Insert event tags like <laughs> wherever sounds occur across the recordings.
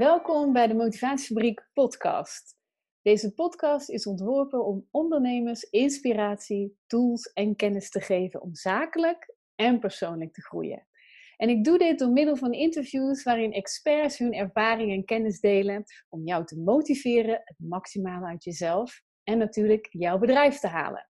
Welkom bij de Motivatiefabriek podcast. Deze podcast is ontworpen om ondernemers inspiratie, tools en kennis te geven om zakelijk en persoonlijk te groeien. En ik doe dit door middel van interviews waarin experts hun ervaring en kennis delen om jou te motiveren het maximale uit jezelf en natuurlijk jouw bedrijf te halen.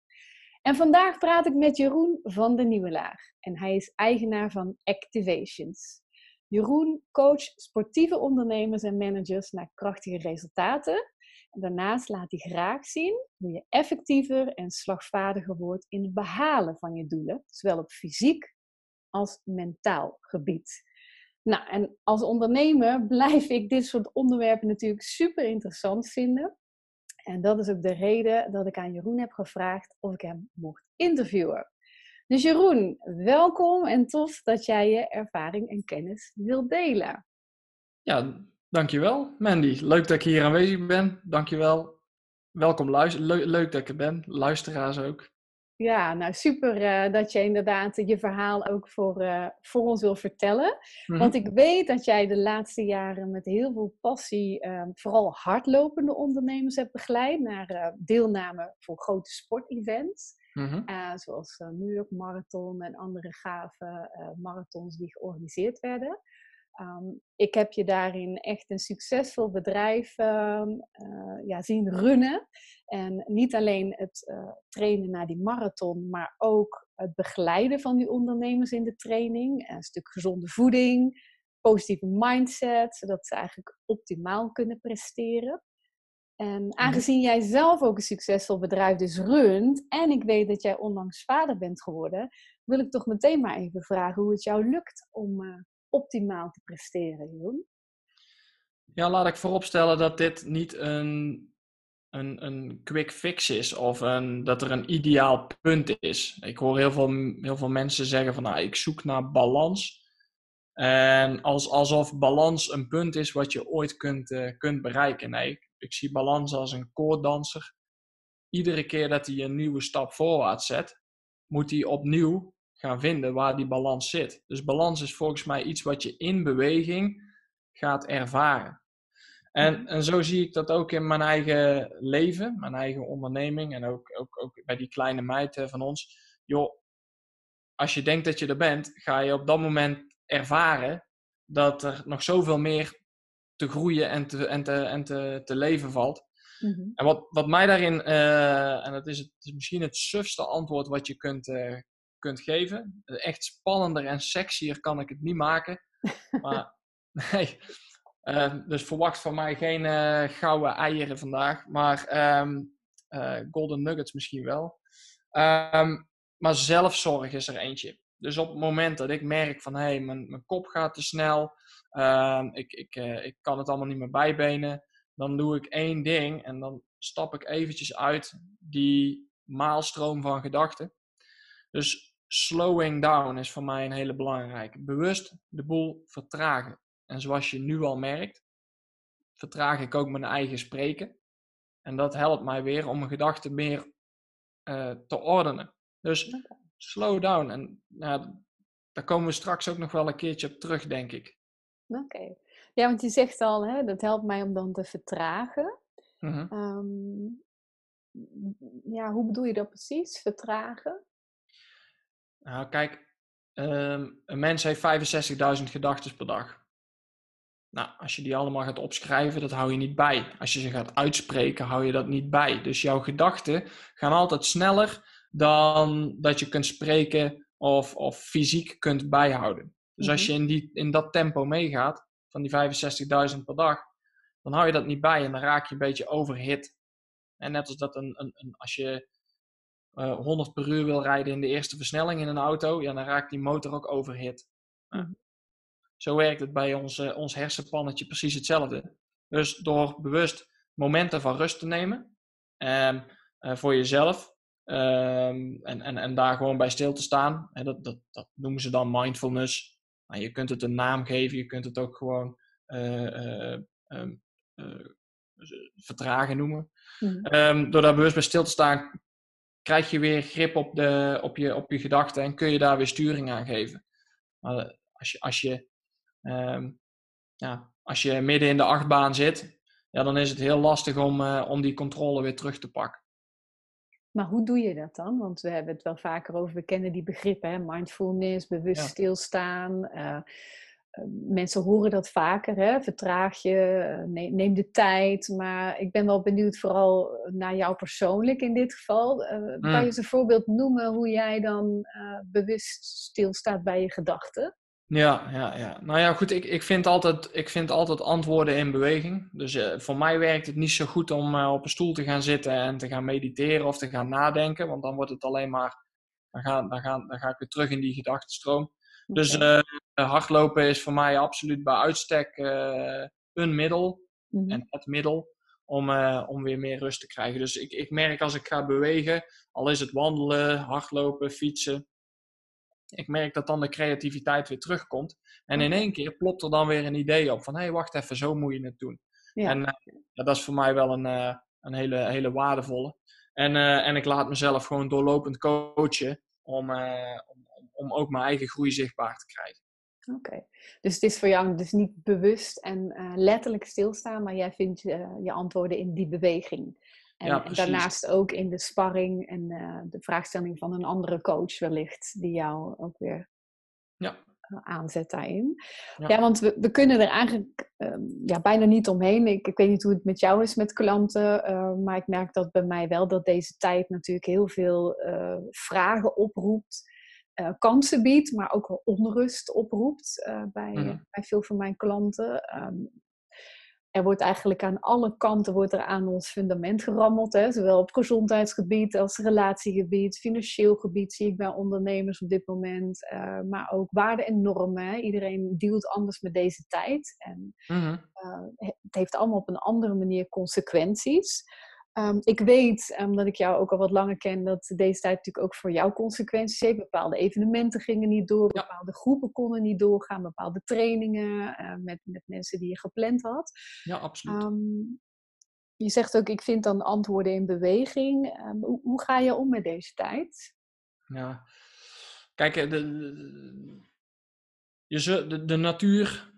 En vandaag praat ik met Jeroen van de Nieuwe Laag en hij is eigenaar van Activations. Jeroen coacht sportieve ondernemers en managers naar krachtige resultaten. En daarnaast laat hij graag zien hoe je effectiever en slagvaardiger wordt in het behalen van je doelen, zowel op fysiek als mentaal gebied. Nou, en als ondernemer blijf ik dit soort onderwerpen natuurlijk super interessant vinden. En dat is ook de reden dat ik aan Jeroen heb gevraagd of ik hem mocht interviewen. Dus Jeroen, welkom en tof dat jij je ervaring en kennis wilt delen. Ja, dankjewel Mandy. Leuk dat ik hier aanwezig ben. Dankjewel. Welkom, luister leuk dat ik er ben. Luisteraars ook. Ja, nou super uh, dat je inderdaad je verhaal ook voor, uh, voor ons wil vertellen. Mhm. Want ik weet dat jij de laatste jaren met heel veel passie uh, vooral hardlopende ondernemers hebt begeleid naar uh, deelname voor grote sportevents. Mm zoals New York Marathon en andere gave marathons die georganiseerd werden. Um, ik heb je daarin echt een succesvol bedrijf uh, ja, zien runnen. En niet alleen het trainen naar die marathon, maar ook het begeleiden van die ondernemers in de training. Een stuk gezonde voeding, positieve mindset, zodat ze eigenlijk optimaal kunnen presteren. En mhm. aangezien jij zelf ook een succesvol bedrijf dus runt, en ik weet dat jij onlangs vader bent geworden, wil ik toch meteen maar even vragen hoe het jou lukt om uh, optimaal te presteren, Jeroen? Ja, laat ik vooropstellen dat dit niet een, een, een quick fix is of een, dat er een ideaal punt is. Ik hoor heel veel, heel veel mensen zeggen van nou, ik zoek naar balans. En als, alsof balans een punt is wat je ooit kunt, uh, kunt bereiken. Nee, ik, zie balans als een koorddanser. Iedere keer dat hij een nieuwe stap voorwaarts zet, moet hij opnieuw gaan vinden waar die balans zit. Dus balans is volgens mij iets wat je in beweging gaat ervaren. En, en zo zie ik dat ook in mijn eigen leven, mijn eigen onderneming en ook, ook, ook bij die kleine meid van ons. Joh, als je denkt dat je er bent, ga je op dat moment ervaren dat er nog zoveel meer te groeien en te, en te, en te, te leven valt. Mhm. En wat, wat mij daarin, uh, en dat is, het, is misschien het sufste antwoord wat je kunt, uh, kunt geven. Echt spannender en sexier kan ik het niet maken. <laughs> Maar nee. Uh, dus verwacht van mij geen uh, gouden eieren vandaag. Maar um, uh, golden nuggets misschien wel. Um, maar zelfzorg is er eentje. Dus op het moment dat ik merk van hé, hey, mijn, mijn kop gaat te snel. Um, ik, ik, ik kan het allemaal niet meer bijbenen. Dan doe ik één ding en dan stap ik eventjes uit die maalstroom van gedachten. Dus slowing down is voor mij een hele belangrijke. Bewust de boel vertragen. En zoals je nu al merkt, vertraag ik ook mijn eigen spreken. En dat helpt mij weer om mijn gedachten meer uh, te ordenen. Dus slow down. En daar komen we straks ook nog wel een keertje op terug, denk ik. Oké. Ja, want je zegt al, hè, dat helpt mij om dan te vertragen. Mm -hmm. ja, hoe bedoel je dat precies? Vertragen? Nou, kijk, um, een mens heeft 65.000 gedachten per dag. Nou, als je die allemaal gaat opschrijven, dat hou je niet bij. Als je ze gaat uitspreken, hou je dat niet bij. Dus jouw gedachten gaan altijd sneller dan dat je kunt spreken of, of fysiek kunt bijhouden. Dus als mhm. je in, die, in dat tempo meegaat, van die 65.000 per dag, dan hou je dat niet bij en dan raak je een beetje overhit. En net als dat een, een, een als je 100 eh, per uur wil rijden in de eerste versnelling in een auto, ja, dan raakt die motor ook overhit. Zo werkt het bij ons, uh, ons hersenpannetje precies hetzelfde. Dus door bewust momenten van rust te nemen um, uh, voor jezelf um, en, en, en daar gewoon bij stil te staan, hè, dat, dat, dat noemen ze dan mindfulness. Nou, je kunt het een naam geven, je kunt het ook gewoon um, vertragen noemen. Mm. door daar bewust bij stil te staan, krijg je weer grip op, de, op, je, op je gedachten en kun je daar weer sturing aan geven. Maar als je, als je, um, ja, als je midden in de achtbaan zit, ja, dan is het heel lastig om, om die controle weer terug te pakken. Maar hoe doe je dat dan? Want we hebben het wel vaker over, we kennen die begrippen, hè? mindfulness, bewust stilstaan. Uh, mensen horen dat vaker, hè? vertraag je, eh, neem de tijd. Maar ik ben wel benieuwd vooral naar jou persoonlijk in dit geval. Uh, Kan je eens een voorbeeld noemen hoe jij dan bewust stilstaat bij je gedachten? Ja, ja, ja. Nou ja, goed, ik, ik, vind, altijd, ik vind altijd antwoorden in beweging. Dus uh, voor mij werkt het niet zo goed om uh, op een stoel te gaan zitten en te gaan mediteren of te gaan nadenken, want dan wordt het alleen maar, dan ga, dan ga, dan ga ik weer terug in die gedachtenstroom. Dus uh, hardlopen is voor mij absoluut bij uitstek een middel mm-hmm. en het middel om, om weer meer rust te krijgen. Dus ik, ik merk als ik ga bewegen, al is het wandelen, hardlopen, fietsen, ik merk dat dan de creativiteit weer terugkomt. En in één keer plopt er dan weer een idee op van hé, hey, wacht even, zo moet je het doen. Ja. En ja, dat is voor mij wel een, uh, een hele, hele waardevolle. En, uh, en ik laat mezelf gewoon doorlopend coachen om, om, om ook mijn eigen groei zichtbaar te krijgen. Oké, dus het is voor jou dus niet bewust en letterlijk stilstaan, maar jij vindt je antwoorden in die beweging. En, daarnaast ook in de sparring en uh, de vraagstelling van een andere coach wellicht, die jou ook weer ja. Eh, aanzet daarin. Ja, ja want we, we, kunnen er eigenlijk uh, ja, bijna niet omheen. Ik, ik, weet niet hoe het met jou is met klanten, uh, maar ik merk dat bij mij wel dat deze tijd natuurlijk heel veel vragen oproept. kansen biedt, maar ook wel onrust oproept bij, mhm. bij veel van mijn klanten. Um, er wordt eigenlijk aan alle kanten wordt er aan ons fundament gerammeld. Hè? Zowel op gezondheidsgebied als relatiegebied, financieel gebied zie ik bij ondernemers op dit moment. Uh, maar ook waarden en normen. Iedereen dealt anders met deze tijd. En uh, het heeft allemaal op een andere manier consequenties. Ehm, ik weet, omdat ik jou ook al wat langer ken, dat deze tijd natuurlijk ook voor jou consequenties heeft. Bepaalde evenementen gingen niet door, bepaalde groepen konden niet doorgaan, bepaalde trainingen uh, met, met mensen die je gepland had. Ja, absoluut. Um, je zegt ook, ik vind dan antwoorden in beweging. Um, hoe, hoe, ga je om met deze tijd? Ja, kijk, eh, de, de, de, de natuur,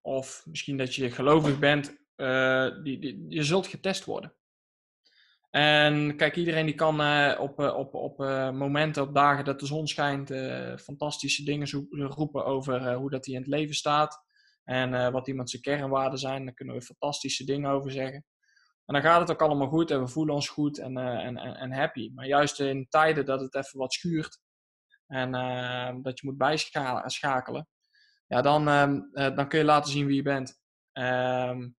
of misschien dat je gelovig bent, uh, die, die, je zult getest worden. En kijk, iedereen die kan uh, op, uh, op, op uh, momenten, op dagen dat de zon schijnt, fantastische dingen roepen over hoe dat hij in het leven staat. En wat iemand zijn kernwaarden zijn. Daar kunnen we fantastische dingen over zeggen. En dan gaat het ook allemaal goed en we voelen ons goed en, en, en, happy. Maar juist in tijden dat het even wat schuurt en dat je moet bijschakelen, ja, dan, ehm, dan kun je laten zien wie je bent. Um,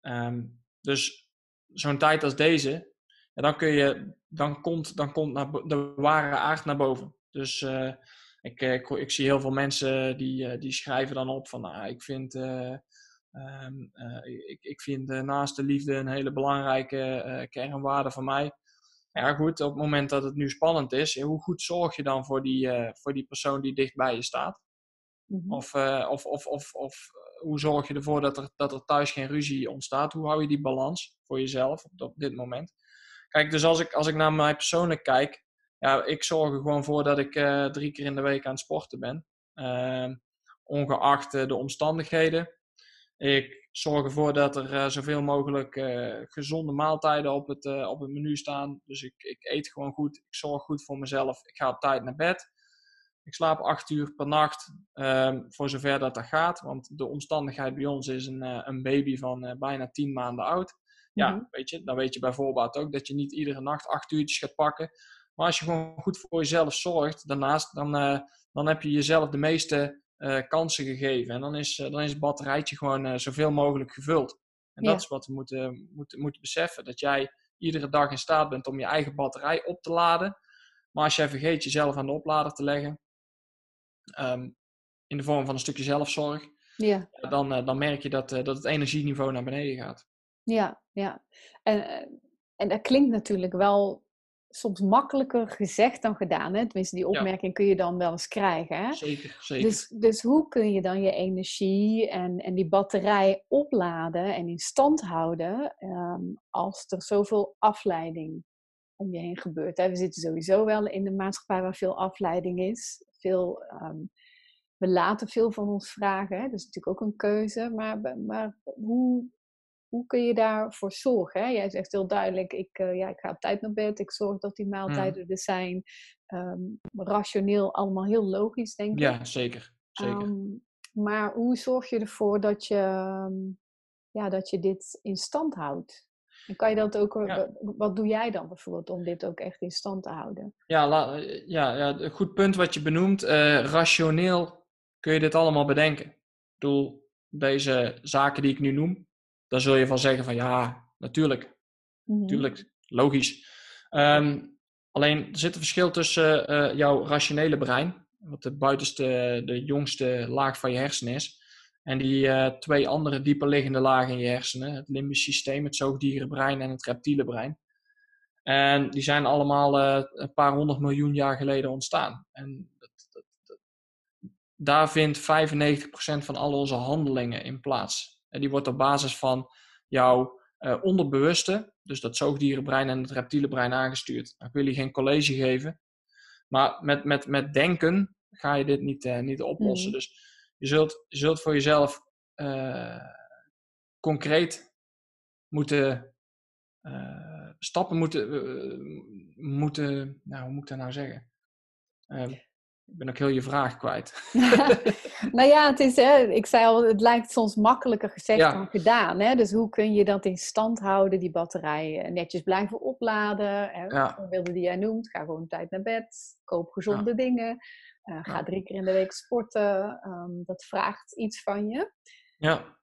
um, dus zo'n tijd als deze, dan, kun je, dan komt, dan komt naar, de ware aard naar boven. Dus uh, ik, ik, ik, zie heel veel mensen die, uh, die schrijven dan op van, nou, ik vind, uh, um, ik, ik vind naast de liefde een hele belangrijke kernwaarde van mij. Ja, goed, op het moment dat het nu spannend is, hoe goed zorg je dan voor die, voor die persoon die dicht bij je staat? Mm -hmm. Of, of, of, of, of hoe zorg je ervoor dat er, dat er thuis geen ruzie ontstaat? Hoe hou je die balans voor jezelf op, dit moment? Kijk, dus als ik, als ik naar mij persoonlijk kijk, ja, ik zorg er gewoon voor dat ik uh, drie keer in de week aan het sporten ben. Uh, ongeacht uh, de omstandigheden. Ik zorg ervoor dat er uh, zoveel mogelijk gezonde maaltijden op het, op het menu staan. Dus ik, ik eet gewoon goed. Ik zorg goed voor mezelf. Ik ga op tijd naar bed. Ik slaap acht uur per nacht, um, voor zover dat dat gaat. Want de omstandigheid bij ons is een, uh, een baby van uh, bijna tien maanden oud. Ja, mm-hmm. weet je, dan weet je bijvoorbeeld ook dat je niet iedere nacht acht uurtjes gaat pakken. Maar als je gewoon goed voor jezelf zorgt, daarnaast, dan, uh, dan heb je jezelf de meeste kansen gegeven. En dan is, dan is het batterijtje gewoon zoveel mogelijk gevuld. En ja. dat is wat we moeten, moeten, moeten beseffen. Dat jij iedere dag in staat bent om je eigen batterij op te laden. Maar als jij vergeet jezelf aan de oplader te leggen, um, in de vorm van een stukje zelfzorg, ja. dan, uh, dan merk je dat, uh, dat het energieniveau naar beneden gaat. Ja, ja. En, eh, en dat klinkt natuurlijk wel soms makkelijker gezegd dan gedaan. Hè? Tenminste, die opmerking kun je dan wel eens krijgen. Hè? Zeker, zeker. Dus, dus hoe kun je dan je energie en, en die batterij opladen en in stand houden um, als er zoveel afleiding om je heen gebeurt? Hè? We zitten sowieso wel in een maatschappij waar veel afleiding is veel um, we laten veel van ons vragen. Hè? Dat is natuurlijk ook een keuze. Maar, maar hoe, hoe kun je daarvoor zorgen? Hè? Jij zegt heel duidelijk, ik, uh, ja, ik ga op tijd naar bed. Ik zorg dat die maaltijden mm. er zijn. Um, rationeel, allemaal heel logisch, denk ik. Ja, zeker. zeker. Um, maar hoe zorg je ervoor dat je, ja, dat je dit in stand houdt? En kan je dat ook, ja. wat doe jij dan bijvoorbeeld om dit ook echt in stand te houden? Ja, la, ja, ja een goed punt wat je benoemt. Uh, rationeel kun je dit allemaal bedenken. Ik bedoel, deze zaken die ik nu noem, dan zul je van zeggen van ja, natuurlijk. Mm Natuurlijk, logisch. Um, alleen er zit een verschil tussen uh, jouw rationele brein, wat de buitenste, de jongste laag van je hersenen is, en die uh, twee andere dieper liggende lagen in je hersenen, het limbisch systeem, het zoogdierenbrein en het reptiele brein. En die zijn allemaal uh, een paar honderd miljoen jaar geleden ontstaan. En dat, dat, dat, daar vindt 95% van al onze handelingen in plaats. En die wordt op basis van jouw uh, onderbewuste, dus dat zoogdierenbrein en het reptiele brein aangestuurd. Ik wil je geen college geven, maar met, met, met denken ga je dit niet, niet oplossen. Mm. Dus je zult, je zult voor jezelf uh, concreet moeten uh, stappen moeten, uh, moeten, nou hoe moet ik dat nou zeggen? Ehm, ik ben ook heel je vraag kwijt. <laughs> nou ja, het is, hè, ik zei al, het lijkt soms makkelijker gezegd dan gedaan. Hè? Dus hoe kun je dat in stand houden, die batterijen netjes blijven opladen? Hè? Ja. Wilde die jij noemt, ga gewoon tijd naar bed, koop gezonde ja. dingen. Uh, ga drie keer in de week sporten. Um, dat vraagt iets van je. Ja.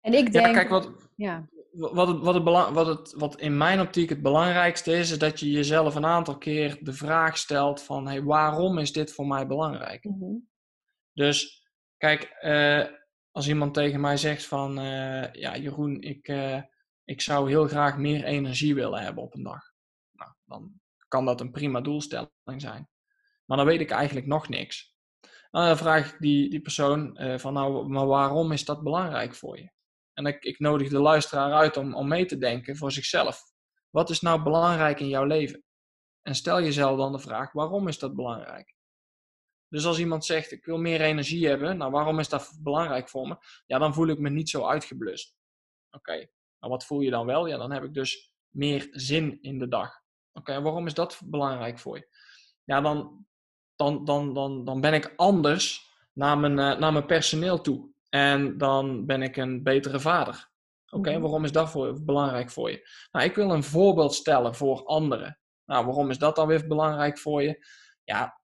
En ik denk... Ja, kijk, wat, ja. Wat, het, wat, het belang, wat, het, wat in mijn optiek het belangrijkste is, is dat je jezelf een aantal keer de vraag stelt van, hey, waarom is dit voor mij belangrijk? Mm -hmm. Dus, kijk, uh, als iemand tegen mij zegt van, uh, ja Jeroen, ik, uh, ik zou heel graag meer energie willen hebben op een dag. Nou, dan kan dat een prima doelstelling zijn. Maar dan weet ik eigenlijk nog niks. dan vraag ik die, die persoon uh, van nou, maar waarom is dat belangrijk voor je? En ik, ik nodig de luisteraar uit om, om mee te denken voor zichzelf. Wat is nou belangrijk in jouw leven? En stel jezelf dan de vraag, waarom is dat belangrijk? Dus als iemand zegt, ik wil meer energie hebben, nou waarom is dat belangrijk voor me? Ja, dan voel ik me niet zo uitgeblust. Oké, nou wat voel je dan wel? Ja, dan heb ik dus meer zin in de dag. Oké, waarom is dat belangrijk voor je? Ja, dan dan, dan, dan, dan ben ik anders naar mijn, uh, naar mijn personeel toe. En dan ben ik een betere vader. Oké, okay, waarom is dat voor, belangrijk voor je? Nou, ik wil een voorbeeld stellen voor anderen. Nou, waarom is dat dan weer belangrijk voor je? Ja,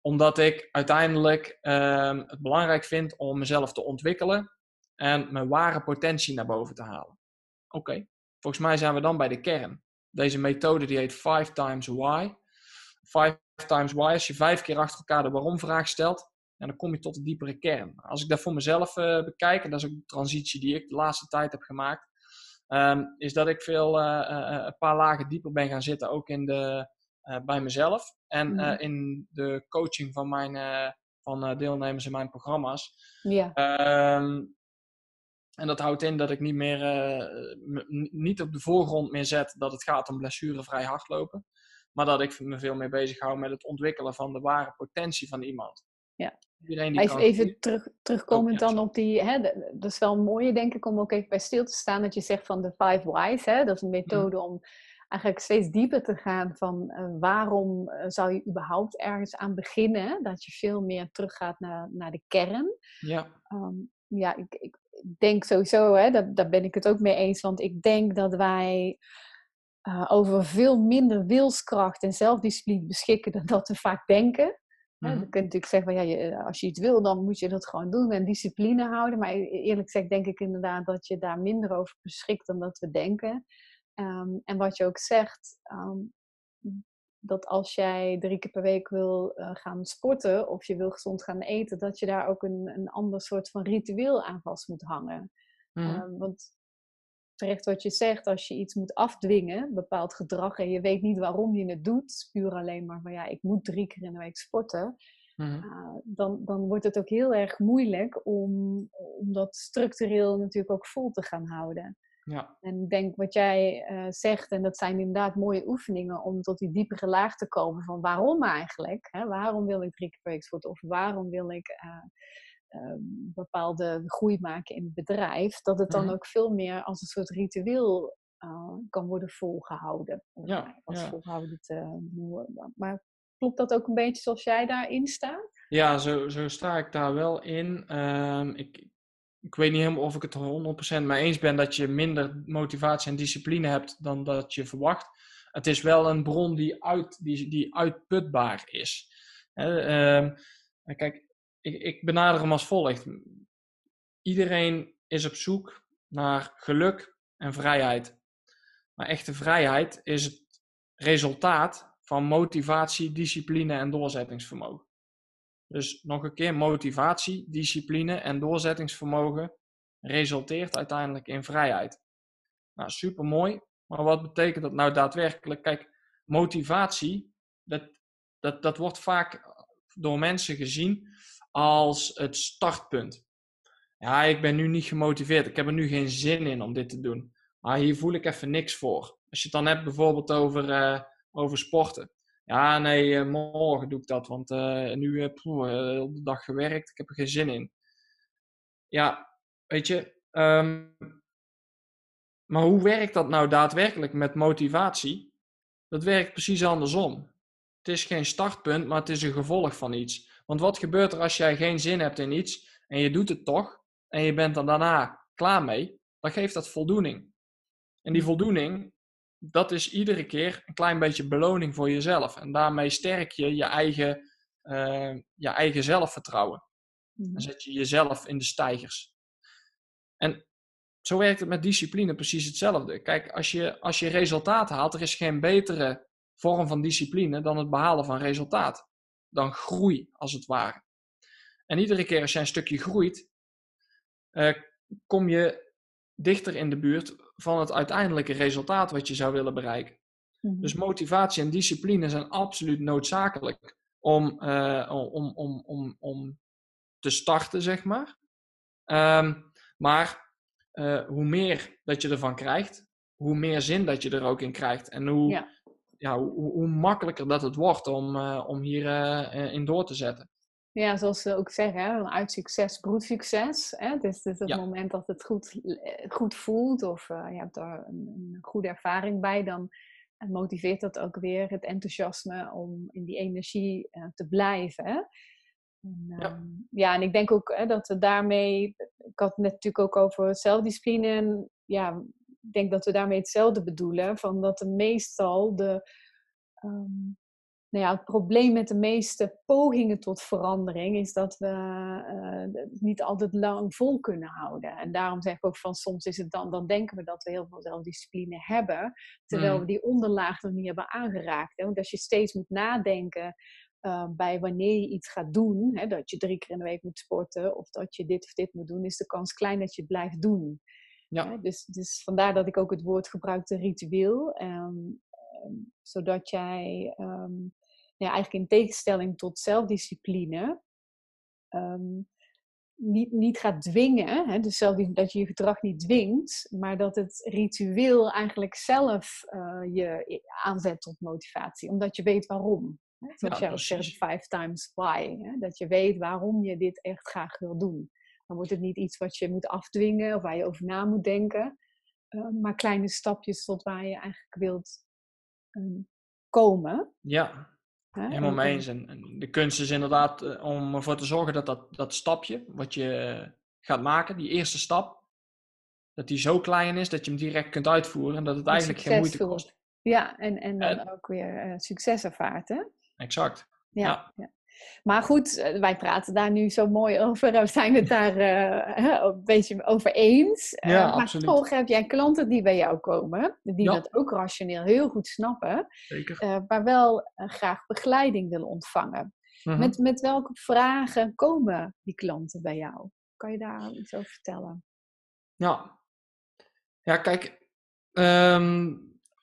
omdat ik uiteindelijk uh, het belangrijk vind om mezelf te ontwikkelen en mijn ware potentie naar boven te halen. Oké, okay. volgens mij zijn we dan bij de kern. Deze methode die heet 5 times why. 5 times why, als je vijf keer achter elkaar de waarom-vraag stelt, en dan kom je tot de diepere kern. Als ik dat voor mezelf uh, bekijk, en dat is ook de transitie die ik de laatste tijd heb gemaakt, um, is dat ik veel uh, uh, een paar lagen dieper ben gaan zitten, ook in de, bij mezelf en mm. in de coaching van mijn van deelnemers in mijn programma's. Ja. Um, en dat houdt in dat ik niet meer niet op de voorgrond meer zet dat het gaat om blessurevrij hardlopen. Maar dat ik me veel meer bezig hou met het ontwikkelen van de ware potentie van iemand. Ja. Even, even terug, terugkomend dan op die, hè, dat is wel een mooie denk ik om ook even bij stil te staan dat je zegt van de five whys, hè, dat is een mhm. methode om eigenlijk steeds dieper te gaan van uh, waarom uh, zou je überhaupt ergens aan beginnen, dat je veel meer teruggaat naar, naar de kern. Ja. Um, ja, ik, ik denk sowieso, hè, dat, daar ben ik het ook mee eens, want ik denk dat wij uh, over veel minder wilskracht en zelfdiscipline beschikken dan dat we vaak denken. Mm -hmm. Je kunt natuurlijk zeggen, van, ja, je, eh, als je iets wil, dan moet je dat gewoon doen en discipline houden. Maar e-, eerlijk gezegd denk ik inderdaad dat je daar minder over beschikt dan dat we denken. Um, en wat je ook zegt, um, dat als jij drie keer per week wil uh, gaan sporten of je wil gezond gaan eten, dat je daar ook een, een ander soort van ritueel aan vast moet hangen. Mm -hmm. um, want terecht wat je zegt, als je iets moet afdwingen, bepaald gedrag, en je weet niet waarom je het doet, puur alleen maar van ja, ik moet drie keer in de week sporten, mm uh, dan, dan wordt het ook heel erg moeilijk om, om dat structureel natuurlijk ook vol te gaan houden. Ja. En ik denk wat jij uh, zegt, en dat zijn inderdaad mooie oefeningen om tot die diepere laag te komen van waarom eigenlijk? Hè? Waarom wil ik drie keer per week sporten? Of waarom wil ik uh, uh, bepaalde groei maken in het bedrijf? Dat het dan Mhm. ook veel meer als een soort ritueel kan worden volgehouden. Ja, als ja. volgehouden te noemen. Maar klopt dat ook een beetje zoals jij daarin staat? Ja, zo, zo sta ik daar wel in. Ehm, ik, ik weet niet helemaal of ik het er 100% mee eens ben dat je minder motivatie en discipline hebt dan dat je verwacht. Het is wel een bron die, uit, die, die uitputbaar is. Ehm, kijk, ik, ik benader hem als volgt. Iedereen is op zoek naar geluk en vrijheid. Maar echte vrijheid is het resultaat van motivatie, discipline en doorzettingsvermogen. Dus nog een keer, motivatie, discipline en doorzettingsvermogen resulteert uiteindelijk in vrijheid. Nou, super mooi. Maar wat betekent dat nou daadwerkelijk? Kijk, motivatie, dat, dat, dat wordt vaak door mensen gezien als het startpunt. Ja, ik ben nu niet gemotiveerd. Ik heb er nu geen zin in om dit te doen. Maar hier voel ik even niks voor. Als je het dan hebt bijvoorbeeld over, uh, over sporten. Ja, nee, uh, morgen doe ik dat, want uh, nu heb ik de dag gewerkt, ik heb er geen zin in. Ja, weet je, um, maar hoe werkt dat nou daadwerkelijk met motivatie? Dat werkt precies andersom. Het is geen startpunt, maar het is een gevolg van iets. Want wat gebeurt er als jij geen zin hebt in iets en je doet het toch en je bent er daarna klaar mee? Dan geeft dat voldoening. En die voldoening, dat is iedere keer een klein beetje beloning voor jezelf. En daarmee sterk je je eigen, uh, je eigen zelfvertrouwen. Dan zet je jezelf in de stijgers. En zo werkt het met discipline precies hetzelfde. Kijk, als je, als je resultaat haalt, er is geen betere vorm van discipline dan het behalen van resultaat. Dan groei, als het ware. En iedere keer als je een stukje groeit, uh, kom je dichter in de buurt van het uiteindelijke resultaat wat je zou willen bereiken. Mhm. Dus motivatie en discipline zijn absoluut noodzakelijk om, uh, om, om, om, om te starten, zeg maar. Um, maar uh, hoe meer dat je ervan krijgt, hoe meer zin dat je er ook in krijgt. En hoe, ja. Ja, hoe, hoe, makkelijker dat het wordt om, uh, om hierin uh, in door te zetten. Ja, zoals ze ook zeggen, hè, uit succes broedt succes. Hè? Dus, dus op Ja. het moment dat het goed, eh, goed voelt of uh, je hebt er een, een, goede ervaring bij, dan motiveert dat ook weer het enthousiasme om in die energie te blijven. Hè? En, Ja. um, ja, en ik denk ook hè, dat we daarmee, ik had het net natuurlijk ook over zelfdiscipline. Ja, ik denk dat we daarmee hetzelfde bedoelen. Van dat er meestal de, um, nou ja, het probleem met de meeste pogingen tot verandering is dat we uh, het niet altijd lang vol kunnen houden. En daarom zeg ik ook van soms is het dan, dan denken we dat we heel veel zelfdiscipline hebben, terwijl Mm. we die onderlaag nog niet hebben aangeraakt. Hè? Want als je steeds moet nadenken uh, bij wanneer je iets gaat doen, hè, dat je drie keer in de week moet sporten of dat je dit of dit moet doen, is de kans klein dat je het blijft doen. Ja. Dus, dus vandaar dat ik ook het woord gebruikte ritueel. Um, um, zodat jij um, ja, eigenlijk in tegenstelling tot zelfdiscipline niet, niet gaat dwingen. Hè? Dus zelf, dat je je gedrag niet dwingt, maar dat het ritueel eigenlijk zelf uh, je aanzet tot motivatie, omdat je weet waarom. Zoals Ja, jij ook zegt, precies. five times why. Hè? Dat je weet waarom je dit echt graag wil doen. Dan wordt het niet iets wat je moet afdwingen of waar je over na moet denken. Uh, maar kleine stapjes tot waar je eigenlijk wilt um, komen. Ja, helemaal mee en- eens. En de kunst is inderdaad eh, om ervoor te zorgen dat dat, dat stapje wat je eh, gaat maken, die eerste stap, dat die zo klein is dat je hem direct kunt uitvoeren en dat het en eigenlijk geen moeite kost. Ja, en, en dan En- ook weer eh, succes ervaart, hè? Exact. Ja, Ja. ja. Maar goed, eh, wij praten daar nu zo mooi over. We zijn het daar eh, een beetje over eens. Eh, Ja, maar absoluut. toch heb jij klanten die bij jou komen, die Ja. dat ook rationeel heel goed snappen, Zeker. eh, maar wel eh, graag begeleiding willen ontvangen. Mhm. Met, met welke vragen komen die klanten bij jou? Kan je daar iets over vertellen? Ja. Ja, kijk, ehm,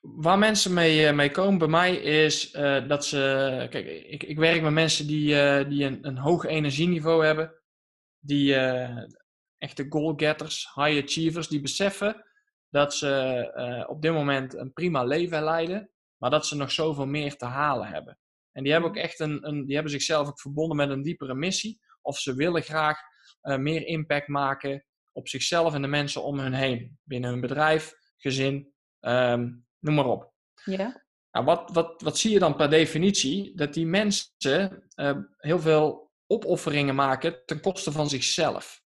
waar mensen mee, eh, mee komen bij mij is eh, dat ze. Kijk, ik, ik werk met mensen die, eh, die een, een hoog energieniveau hebben, die eh, echte goal-getters, high achievers, die beseffen dat ze op dit moment een prima leven leiden, maar dat ze nog zoveel meer te halen hebben. En die hebben ook echt een, een die hebben zichzelf ook verbonden met een diepere missie. Of ze willen graag uh, meer impact maken op zichzelf en de mensen om hen heen. Binnen hun bedrijf, gezin, um, noem maar op. Ja. Nou, wat, wat, wat zie je dan per definitie? Dat die mensen uh, heel veel opofferingen maken ten koste van zichzelf.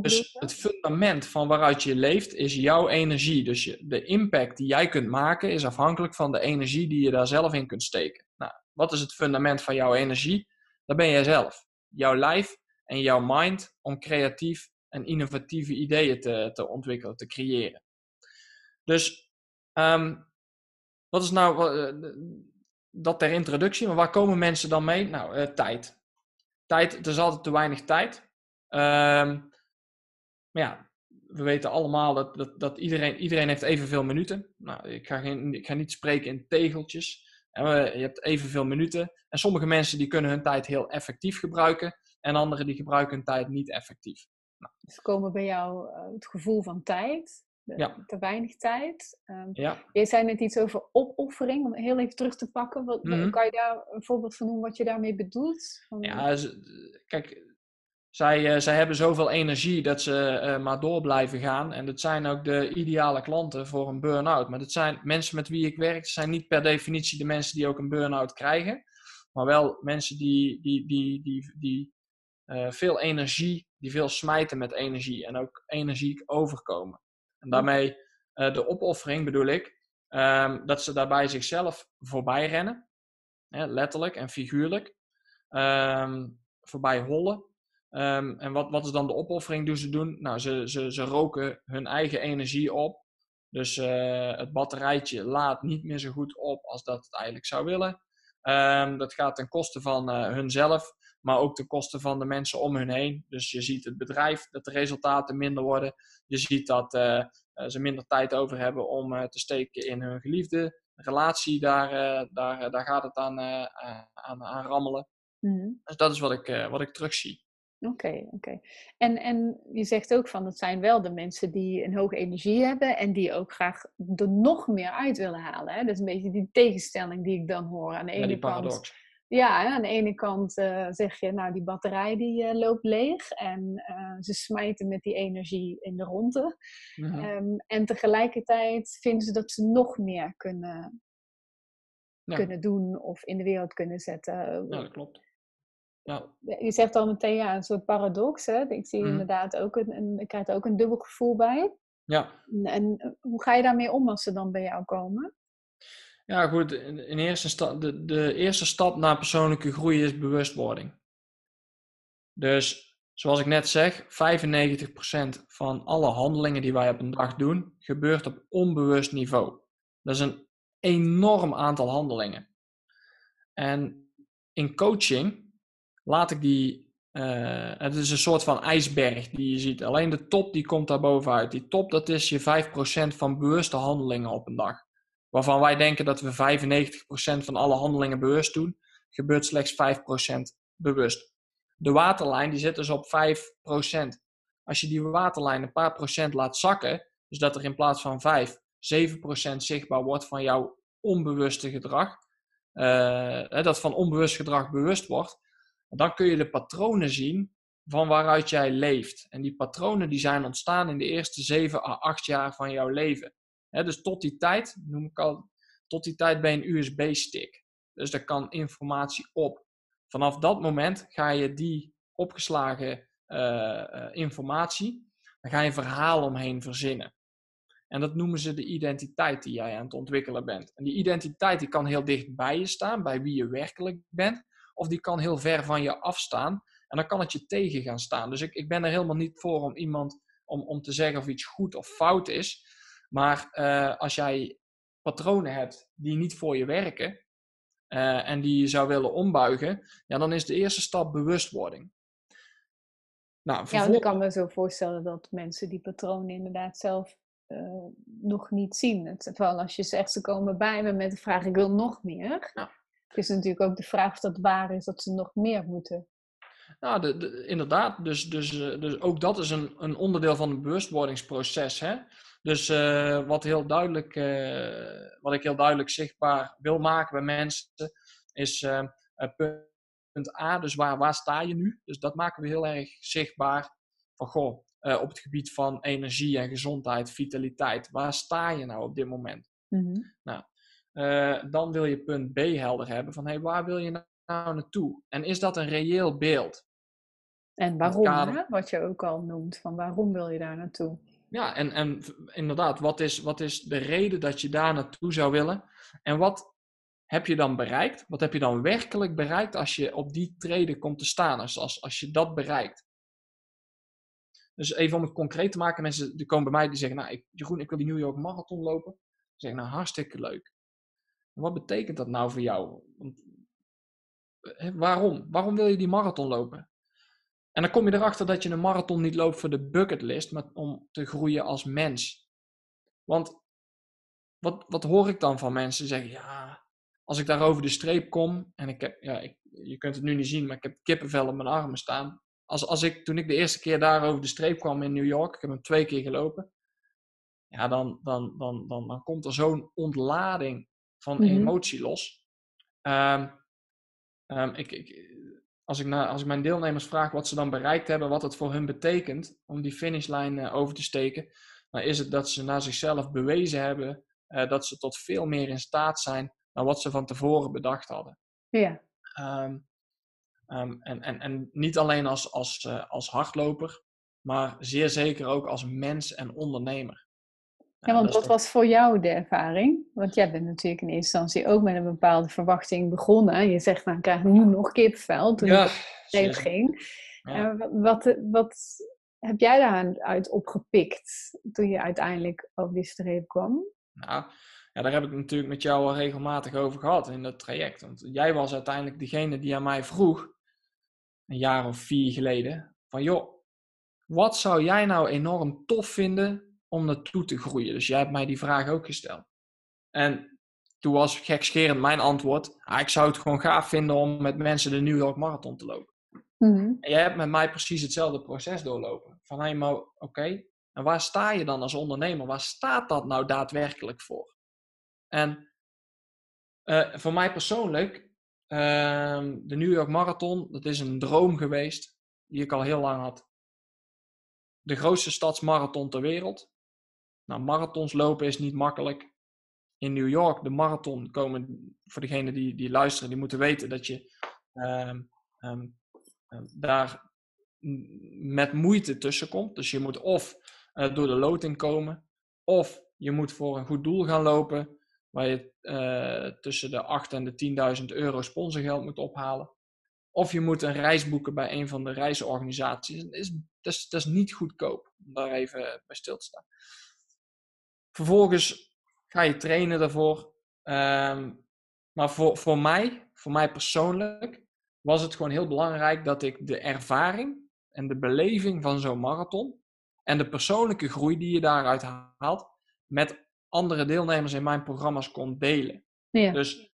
Dus het fundament van waaruit je leeft is jouw energie. Dus je, de impact die jij kunt maken is afhankelijk van de energie die je daar zelf in kunt steken. Nou, wat is het fundament van jouw energie? Dat ben jij zelf. Jouw lijf en jouw mind om creatief en innovatieve ideeën te, te ontwikkelen, te creëren. Dus um, wat is nou uh, dat ter introductie? Maar waar komen mensen dan mee? Nou, uh, tijd. Tijd, er is altijd te weinig tijd. Um, maar ja, we weten allemaal dat, dat, dat iedereen, iedereen heeft evenveel minuten. Nou, ik ga, geen, ik ga niet spreken in tegeltjes. En je hebt evenveel minuten. En sommige mensen die kunnen hun tijd heel effectief gebruiken. En anderen die gebruiken hun tijd niet effectief. Nou. Dus komen bij jou uh, het gevoel van tijd. De, ja. Te weinig tijd. Um, ja. Jij zei net iets over opoffering. Om heel even terug te pakken. Wat, mm -hmm. Kan je daar een voorbeeld van noemen wat je daarmee bedoelt? Van... Ja, kijk zij, uh, zij hebben zoveel energie dat ze uh, maar door blijven gaan. En dat zijn ook de ideale klanten voor een burn-out. Maar dat zijn mensen met wie ik werk, zijn niet per definitie de mensen die ook een burn-out krijgen. Maar wel mensen die, die, die, die, die uh, veel energie, die veel smijten met energie en ook energiek overkomen. Daarmee de opoffering bedoel ik, um, dat ze daarbij zichzelf voorbij rennen. Hè, letterlijk en figuurlijk. Um, voorbij hollen. Um, en wat, wat is dan de opoffering die ze doen? Nou, ze, ze, ze roken hun eigen energie op. Dus uh, het batterijtje laat niet meer zo goed op als dat het eigenlijk zou willen. Dat gaat ten koste van uh, hunzelf, maar ook ten koste van de mensen om hun heen. Dus je ziet het bedrijf dat de resultaten minder worden. Je ziet dat uh, ze minder tijd over hebben om te steken in hun geliefde relatie. Daar, daar, daar gaat het aan, aan, aan rammelen. Mm. Dus dat is wat ik, wat ik terugzie. Oké, okay, oké. Okay. En, en je zegt ook van, het zijn wel de mensen die een hoge energie hebben en die ook graag er nog meer uit willen halen. Hè? Dat is een beetje die tegenstelling die ik dan hoor. Aan de ene ja, kant, paradox. Ja, aan de ene kant uh, zeg je, nou die batterij die uh, loopt leeg en uh, ze smijten met die energie in de ronde. Um, en tegelijkertijd vinden ze dat ze nog meer kunnen, ja. kunnen doen of in de wereld kunnen zetten. Ja, dat klopt. Ja. Je zegt al meteen ja, een soort paradox. Hè? Ik zie mm. inderdaad ook een, een, ik krijg er ook een dubbel gevoel bij. Ja. En, en, hoe ga je daarmee om als ze dan bij jou komen? Ja, goed. In, eerste de, de eerste stap naar persoonlijke groei is bewustwording. Dus zoals ik net zeg, 95% van alle handelingen die wij op een dag doen, gebeurt op onbewust niveau. Dat is een enorm aantal handelingen. En in coaching laat ik die. Uh, het is een soort van ijsberg die je ziet. Alleen de top die komt daar bovenuit. Die top dat is je 5% van bewuste handelingen op een dag. Waarvan wij denken dat we 95% van alle handelingen bewust doen, gebeurt slechts 5% bewust. De waterlijn die zit dus op 5%. Als je die waterlijn een paar procent laat zakken, dus dat er in plaats van 5, 7% zichtbaar wordt van jouw onbewuste gedrag, uh, dat van onbewust gedrag bewust wordt, dan kun je de patronen zien van waaruit jij leeft. En die patronen die zijn ontstaan in de eerste 7 à 8 jaar van jouw leven. Dus tot die tijd, noem ik al, tot die tijd ben je een USB-stick. Dus daar kan informatie op. Vanaf dat moment ga je die opgeslagen uh, informatie, dan ga je verhaal omheen verzinnen. En dat noemen ze de identiteit die jij aan het ontwikkelen bent. En die identiteit die kan heel dicht bij je staan, bij wie je werkelijk bent of die kan heel ver van je afstaan. En dan kan het je tegen gaan staan. Dus ik, ik ben er helemaal niet voor om iemand om, om te zeggen of iets goed of fout is. Maar uh, als jij patronen hebt die niet voor je werken uh, en die je zou willen ombuigen, ja, dan is de eerste stap bewustwording. Nou, vervolg... Ja, ik kan me zo voorstellen dat mensen die patronen inderdaad zelf uh, nog niet zien. Terwijl als je zegt, ze komen bij me met de vraag, ik wil nog meer. Ja. Het is natuurlijk ook de vraag of dat waar is dat ze nog meer moeten. Nou, de, de, inderdaad. Dus, dus, eh, dus ook dat is een, een onderdeel van het bewustwordingsproces. Hè? Dus uh, wat, heel duidelijk, uh, wat ik heel duidelijk zichtbaar wil maken bij mensen, is uh, punt A, dus waar, waar sta je nu? Dus dat maken we heel erg zichtbaar. Van goh, op het gebied van energie en gezondheid, vitaliteit, waar sta je nou op dit moment? Mm -hmm. Nou, dan wil je punt B helder hebben van hey, waar wil je nou naartoe? En is dat een reëel beeld? En waarom, hè? wat je ook al noemt, van waarom wil je daar naartoe? Ja, en, en inderdaad, wat is, wat is de reden dat je daar naartoe zou willen? En wat heb je dan bereikt? Wat heb je dan werkelijk bereikt als je op die treden komt te staan, als, als, als je dat bereikt? Dus even om het concreet te maken, mensen die komen bij mij die zeggen, nou ik, Jeroen, ik wil die New York Marathon lopen. Dan zeg ik, nou hartstikke leuk. wat betekent dat nou voor jou? Want, waarom? Waarom wil je die marathon lopen? En dan kom je erachter dat je een marathon niet loopt voor de bucketlist, maar om te groeien als mens. Want wat, wat hoor ik dan van mensen? Zeggen ja, als ik daar over de streep kom en ik heb, ja, ik, je kunt het nu niet zien, maar ik heb kippenvel op mijn armen staan. Als, als ik, toen ik de eerste keer daar over de streep kwam in New York, ik heb hem twee keer gelopen, ja, dan, dan, dan, dan, dan komt er zo'n ontlading van mhm. emotie los. Um, um, ik, ik, als ik, naar, als ik mijn deelnemers vraag wat ze dan bereikt hebben, wat het voor hun betekent om die finishlijn uh, over te steken, dan is het dat ze naar zichzelf bewezen hebben uh, dat ze tot veel meer in staat zijn dan wat ze van tevoren bedacht hadden. Ja. Um, um, en, en, en niet alleen als, als, uh, als hardloper, maar zeer zeker ook als mens en ondernemer. Ja, want wat was voor jou de ervaring? Want jij bent natuurlijk in eerste instantie ook met een bepaalde verwachting begonnen. Je zegt, nou, ik krijg nu nog kipvel toen ja, het <laughs> ging. Ja. Wat, wat heb jij daaruit opgepikt toen je uiteindelijk over die streep kwam? Nou, ja, daar heb ik natuurlijk met jou al regelmatig over gehad in dat traject. Want jij was uiteindelijk degene die aan mij vroeg, een jaar of vier geleden, van joh, wat zou jij nou enorm tof vinden om naartoe te groeien? Dus jij hebt mij die vraag ook gesteld. En toen was gekscherend mijn antwoord, ah, ik zou het gewoon gaaf vinden om met mensen de New York Marathon te lopen. Mm En jij hebt met mij precies hetzelfde proces doorlopen. Van hé, maar oké, en waar sta je dan als ondernemer? Waar staat dat nou daadwerkelijk voor? En uh, voor mij persoonlijk, uh, de New York Marathon, dat is een droom geweest die ik al heel lang had. De grootste stadsmarathon ter wereld. Nou, marathons lopen is niet makkelijk. In New York, de marathon, komen voor degenen die, die luisteren, die moeten weten dat je um, um, daar met moeite tussen komt. Dus je moet of uh, door de loting komen, of je moet voor een goed doel gaan lopen, waar je uh, tussen de 8 en de 10.000 euro sponsorgeld moet ophalen. Of je moet een reis boeken bij een van de reisorganisaties. Dat is, dat is, dat is niet goedkoop om daar even bij stil te staan. Vervolgens ga je trainen daarvoor. Um, maar voor, voor mij, voor mij persoonlijk, was het gewoon heel belangrijk dat ik de ervaring en de beleving van zo'n marathon en de persoonlijke groei die je daaruit haalt, met andere deelnemers in mijn programma's kon delen. Ja. Dus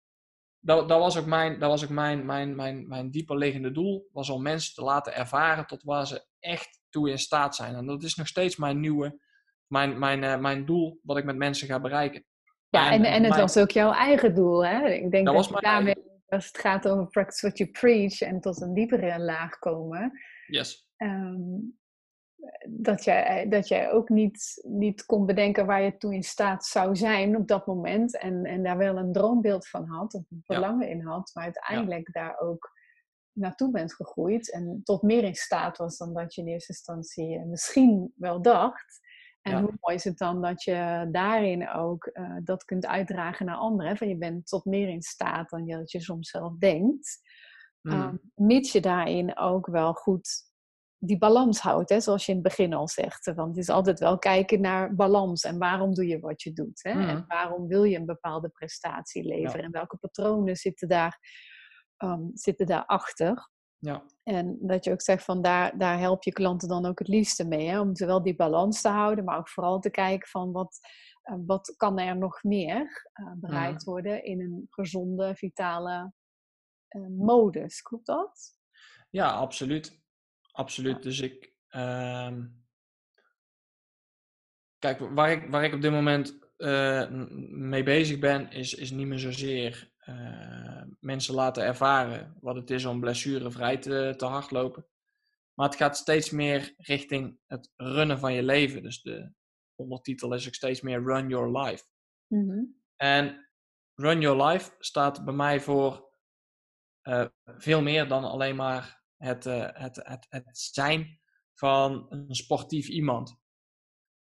dat, dat was ook, mijn, dat was ook mijn, mijn, mijn, mijn dieper liggende doel, was om mensen te laten ervaren tot waar ze echt toe in staat zijn. En dat is nog steeds mijn nieuwe mijn, mijn, uh, mijn doel wat ik met mensen ga bereiken. Ja, en, en, het was ook jouw eigen doel, hè? Ik denk dat, dat je daarmee, als het gaat over practice what you preach en tot een diepere laag komen, yes. Um, dat, jij, dat jij ook niet, niet kon bedenken waar je toe in staat zou zijn op dat moment. En, en daar wel een droombeeld van had, of een verlangen in had, maar uiteindelijk daar ook naartoe bent gegroeid. En tot meer in staat was dan dat je in eerste instantie eh, misschien wel dacht. En hoe mooi is het dan dat je daarin ook uh, dat kunt uitdragen naar anderen. Van je bent tot meer in staat dan dat je soms zelf denkt. Mm. Um, mits je daarin ook wel goed die balans houdt, hè, zoals je in het begin al zegt. Want het is altijd wel kijken naar balans en waarom doe je wat je doet. Hè? En waarom wil je een bepaalde prestatie leveren en welke patronen zitten daar, um, zitten daarachter. Ja. En dat je ook zegt van daar, daar help je klanten dan ook het liefste mee. Hè? Om zowel die balans te houden, maar ook vooral te kijken van wat, uh, wat kan er nog meer uh, bereikt worden in een gezonde, vitale uh, modus. Klopt dat? Ja, absoluut. Absoluut. Ja. Dus ik. Um, kijk, waar ik, waar ik op dit moment mee bezig ben, is, is niet meer zozeer uh, mensen laten ervaren wat het is om blessurevrij te, te hardlopen. Maar het gaat steeds meer richting het runnen van je leven. Dus de ondertitel is ook steeds meer Run Your Life. Mm En Run Your Life staat bij mij voor uh, veel meer dan alleen maar het, uh, het, het, het zijn van een sportief iemand.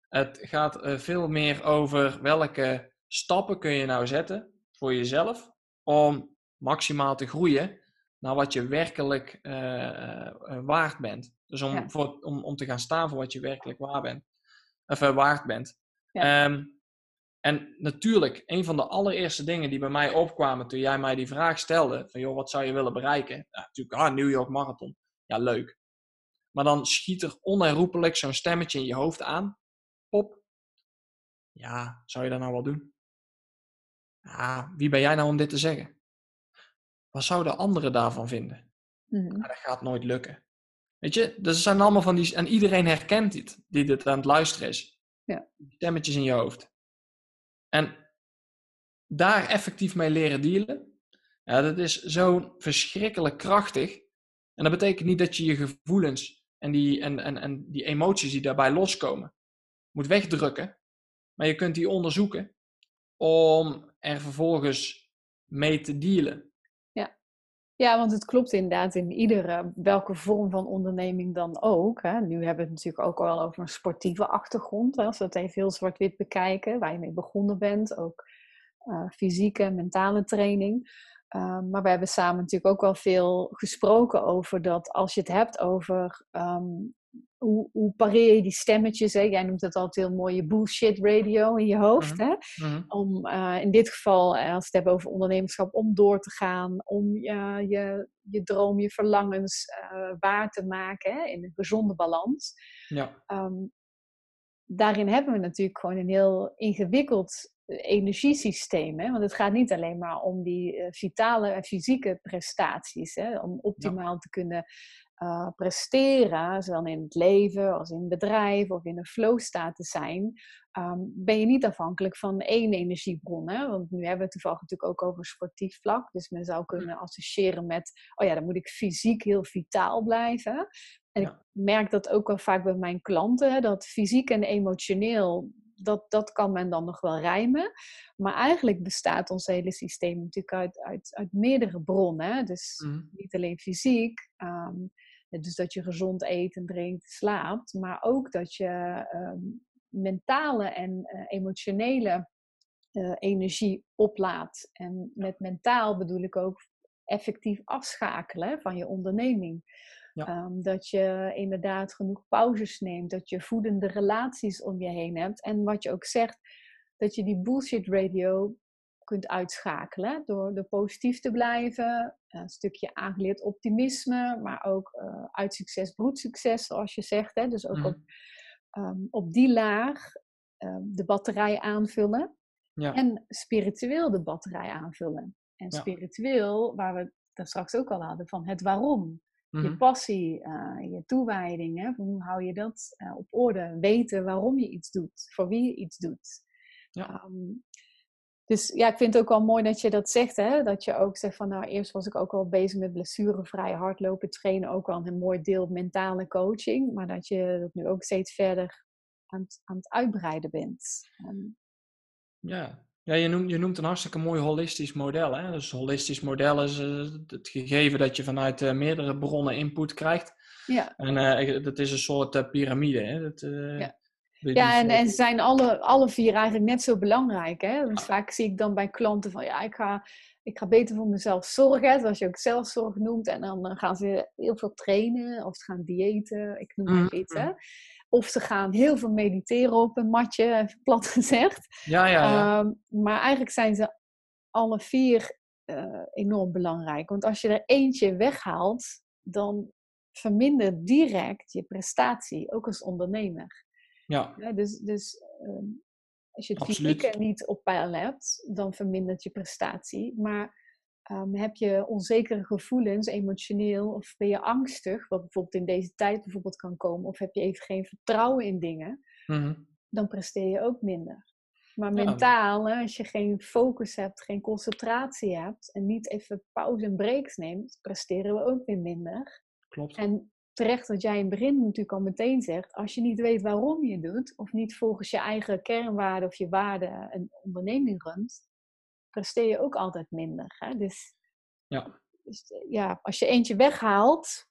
Het gaat veel meer over welke stappen kun je nou zetten voor jezelf om maximaal te groeien naar wat je werkelijk waard bent. Dus om, ja. voor, om, om te gaan staan voor wat je werkelijk waar bent, of waard bent. Ja. Um, en natuurlijk, een van de allereerste dingen die bij mij opkwamen toen jij mij die vraag stelde: van joh, wat zou je willen bereiken? Ja, natuurlijk, ah, New York Marathon. Ja, leuk. Maar dan schiet er onherroepelijk zo'n stemmetje in je hoofd aan. Pop. Ja, zou je dat nou wel doen? Ja, wie ben jij nou om dit te zeggen? Wat zouden anderen daarvan vinden? Mm dat gaat nooit lukken. Weet je, dat zijn allemaal van die. En iedereen herkent dit, die dit aan het luisteren is. Ja. Stemmetjes in je hoofd. En daar effectief mee leren dealen, ja, dat is zo verschrikkelijk krachtig. En dat betekent niet dat je je gevoelens en die, en, en, en die emoties die daarbij loskomen, moet wegdrukken. Maar je kunt die onderzoeken om er vervolgens mee te dealen. Ja, ja want het klopt inderdaad in iedere, welke vorm van onderneming dan ook. Hè. Nu hebben we het natuurlijk ook al over een sportieve achtergrond. Hè, als we het even heel zwart-wit bekijken, waar je mee begonnen bent. Ook uh, fysieke, mentale training. Um, maar we hebben samen natuurlijk ook wel veel gesproken over dat als je het hebt over um, hoe, hoe pareer je die stemmetjes? Hè? Jij noemt het altijd heel mooi je bullshit radio in je hoofd. Mm -hmm. hè? Mm -hmm. Om uh, in dit geval, als we het hebben over ondernemerschap, om door te gaan, om uh, je, je droom, je verlangens uh, waar te maken hè? in een gezonde balans. Ja. Um, daarin hebben we natuurlijk gewoon een heel ingewikkeld energiesysteem. Hè? Want het gaat niet alleen maar om die vitale en fysieke prestaties. Hè? Om optimaal ja. te kunnen uh, presteren, zowel in het leven als in het bedrijf of in een flow staat te zijn, um, ben je niet afhankelijk van één energiebron. Hè? Want nu hebben we het toevallig natuurlijk ook over sportief vlak. Dus men zou kunnen associëren met, oh ja, dan moet ik fysiek heel vitaal blijven. En ja. ik merk dat ook wel vaak bij mijn klanten, dat fysiek en emotioneel, dat, dat kan men dan nog wel rijmen. Maar eigenlijk bestaat ons hele systeem natuurlijk uit, uit, uit meerdere bronnen. Dus mm. niet alleen fysiek, um, dus dat je gezond eet en drinkt, slaapt, maar ook dat je um, mentale en uh, emotionele uh, energie oplaadt. En met mentaal bedoel ik ook effectief afschakelen van je onderneming. Ja. Um, dat je inderdaad genoeg pauzes neemt, dat je voedende relaties om je heen hebt. En wat je ook zegt, dat je die bullshit radio kunt uitschakelen door, door positief te blijven. Een stukje aangeleerd optimisme, maar ook uh, uit succes broed succes, zoals je zegt. Hè? Dus ook mm. op, um, op die laag um, de batterij aanvullen. Ja. En spiritueel de batterij aanvullen. En spiritueel, waar we het straks ook al hadden, van het waarom. Je mhm. passie, uh, je toewijding, hè? hoe hou je dat uh, op orde? Weten waarom je iets doet, voor wie je iets doet. Ja. Um, dus ja, ik vind het ook wel mooi dat je dat zegt. Hè? Dat je ook zegt van nou, eerst was ik ook al bezig met blessurevrij hardlopen, trainen. Ook wel een mooi deel mentale coaching. Maar dat je dat nu ook steeds verder aan het, aan het uitbreiden bent. Um, ja, ja, je noemt, je noemt een hartstikke mooi holistisch model. Hè? Dus holistisch model is uh, het gegeven dat je vanuit uh, meerdere bronnen input krijgt. Ja. En uh, dat is een soort piramide. Hè? Dat, ja. Ja, en, en ze zijn alle, alle vier eigenlijk net zo belangrijk. Hè? Dus vaak zie ik dan bij klanten van ja, ik ga, ik ga beter voor mezelf zorgen, zoals je ook zelfzorg noemt. En dan gaan ze heel veel trainen of ze gaan diëten, ik noem maar iets. Hè? Of ze gaan heel veel mediteren op een matje, even plat <laughs> gezegd. Ja, ja, ja. Um, maar eigenlijk zijn ze alle vier uh, enorm belangrijk. Want als je er eentje weghaalt, dan vermindert direct je prestatie, ook als ondernemer. Ja. ja dus dus um, als je het fysieke niet op peil hebt, dan vermindert je prestatie. Maar um, heb je onzekere gevoelens, emotioneel, of ben je angstig, wat bijvoorbeeld in deze tijd bijvoorbeeld kan komen, of heb je even geen vertrouwen in dingen, mm -hmm. dan presteer je ook minder. Maar mentaal, hè, als je geen focus hebt, geen concentratie hebt en niet even pauze en breaks neemt, presteren we ook weer minder. Klopt. En terecht wat jij in het begin natuurlijk al meteen zegt, als je niet weet waarom je doet, of niet volgens je eigen kernwaarden of je waarden een onderneming runt, presteer je ook altijd minder. Hè? Dus, ja. dus ja, als je eentje weghaalt,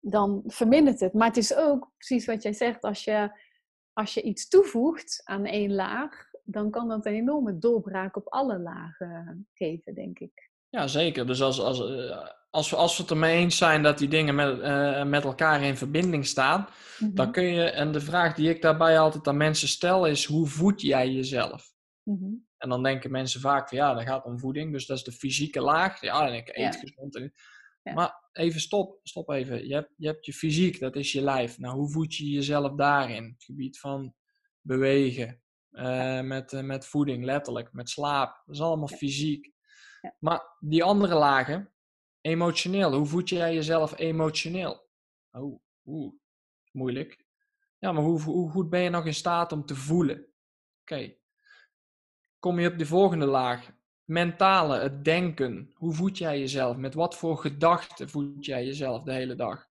dan vermindert het. Maar het is ook precies wat jij zegt, als je, als je iets toevoegt aan één laag, dan kan dat een enorme doorbraak op alle lagen geven, denk ik. Ja, zeker. Dus als, als, eh, als, we, als we het ermee eens zijn dat die dingen met, uh, met elkaar in verbinding staan, dan mhm. kun je, en de vraag die ik daarbij altijd aan mensen stel is, hoe voed jij jezelf? Mhm. En dan denken mensen vaak van, ja, dat gaat om voeding, dus dat is de fysieke laag. Ja, en ik eet gezond. En, ja. Maar even stop, stop even. Je hebt, je hebt je fysiek, dat is je lijf. Nou, hoe voed je jezelf daarin? Het gebied van bewegen, uh, met, uh, met voeding, letterlijk, met slaap. Dat is allemaal fysiek. Ja. Maar die andere lagen, emotioneel. Hoe voed jij jezelf emotioneel? Oh, oeh, moeilijk. Ja, maar hoe, hoe goed ben je nog in staat om te voelen? Oké. Kom je op de volgende laag. Mentale, het denken. Hoe voed jij jezelf? Met wat voor gedachten voed jij jezelf de hele dag?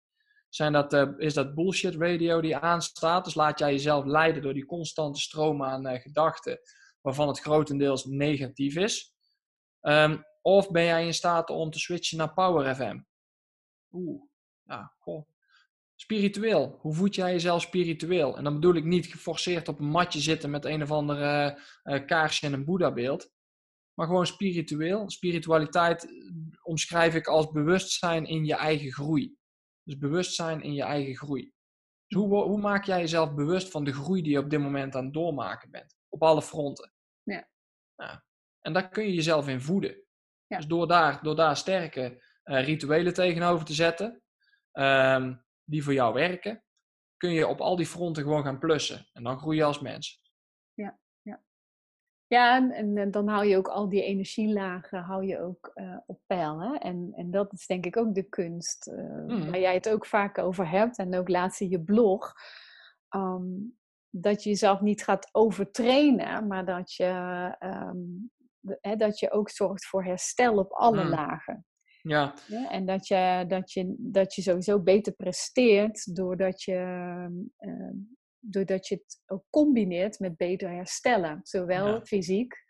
Zijn dat, uh, is dat bullshit radio die aanstaat? Dus laat jij jezelf leiden door die constante stroom aan uh, gedachten, waarvan het grotendeels negatief is? Um, of ben jij in staat om te switchen naar Power FM? Oeh, ja, goh. Spiritueel. Hoe voed jij jezelf spiritueel? En dan bedoel ik niet geforceerd op een matje zitten met een of andere uh, kaarsje en een Boeddha-beeld. Maar gewoon spiritueel. Spiritualiteit omschrijf ik als bewustzijn in je eigen groei. Dus bewustzijn in je eigen groei. Dus hoe, hoe maak jij jezelf bewust van de groei die je op dit moment aan het doormaken bent? Op alle fronten. Ja. ja. En daar kun je jezelf in voeden. Ja. Dus door daar, door daar sterke uh, rituelen tegenover te zetten, um, die voor jou werken, kun je op al die fronten gewoon gaan plussen. En dan groei je als mens. Ja, ja. Ja, en, en, dan hou je ook al die energielagen hou je ook uh, op peil. Hè? En, en dat is denk ik ook de kunst uh, mm. waar jij het ook vaak over hebt. En ook laatst in je blog. Um, dat je jezelf niet gaat overtrainen, maar dat je, um, de, hè, dat je ook zorgt voor herstel op alle mm. lagen. Ja. ja. en dat je, dat, je, dat je sowieso beter presteert doordat je, uh, doordat je het ook combineert met beter herstellen. Zowel ja. fysiek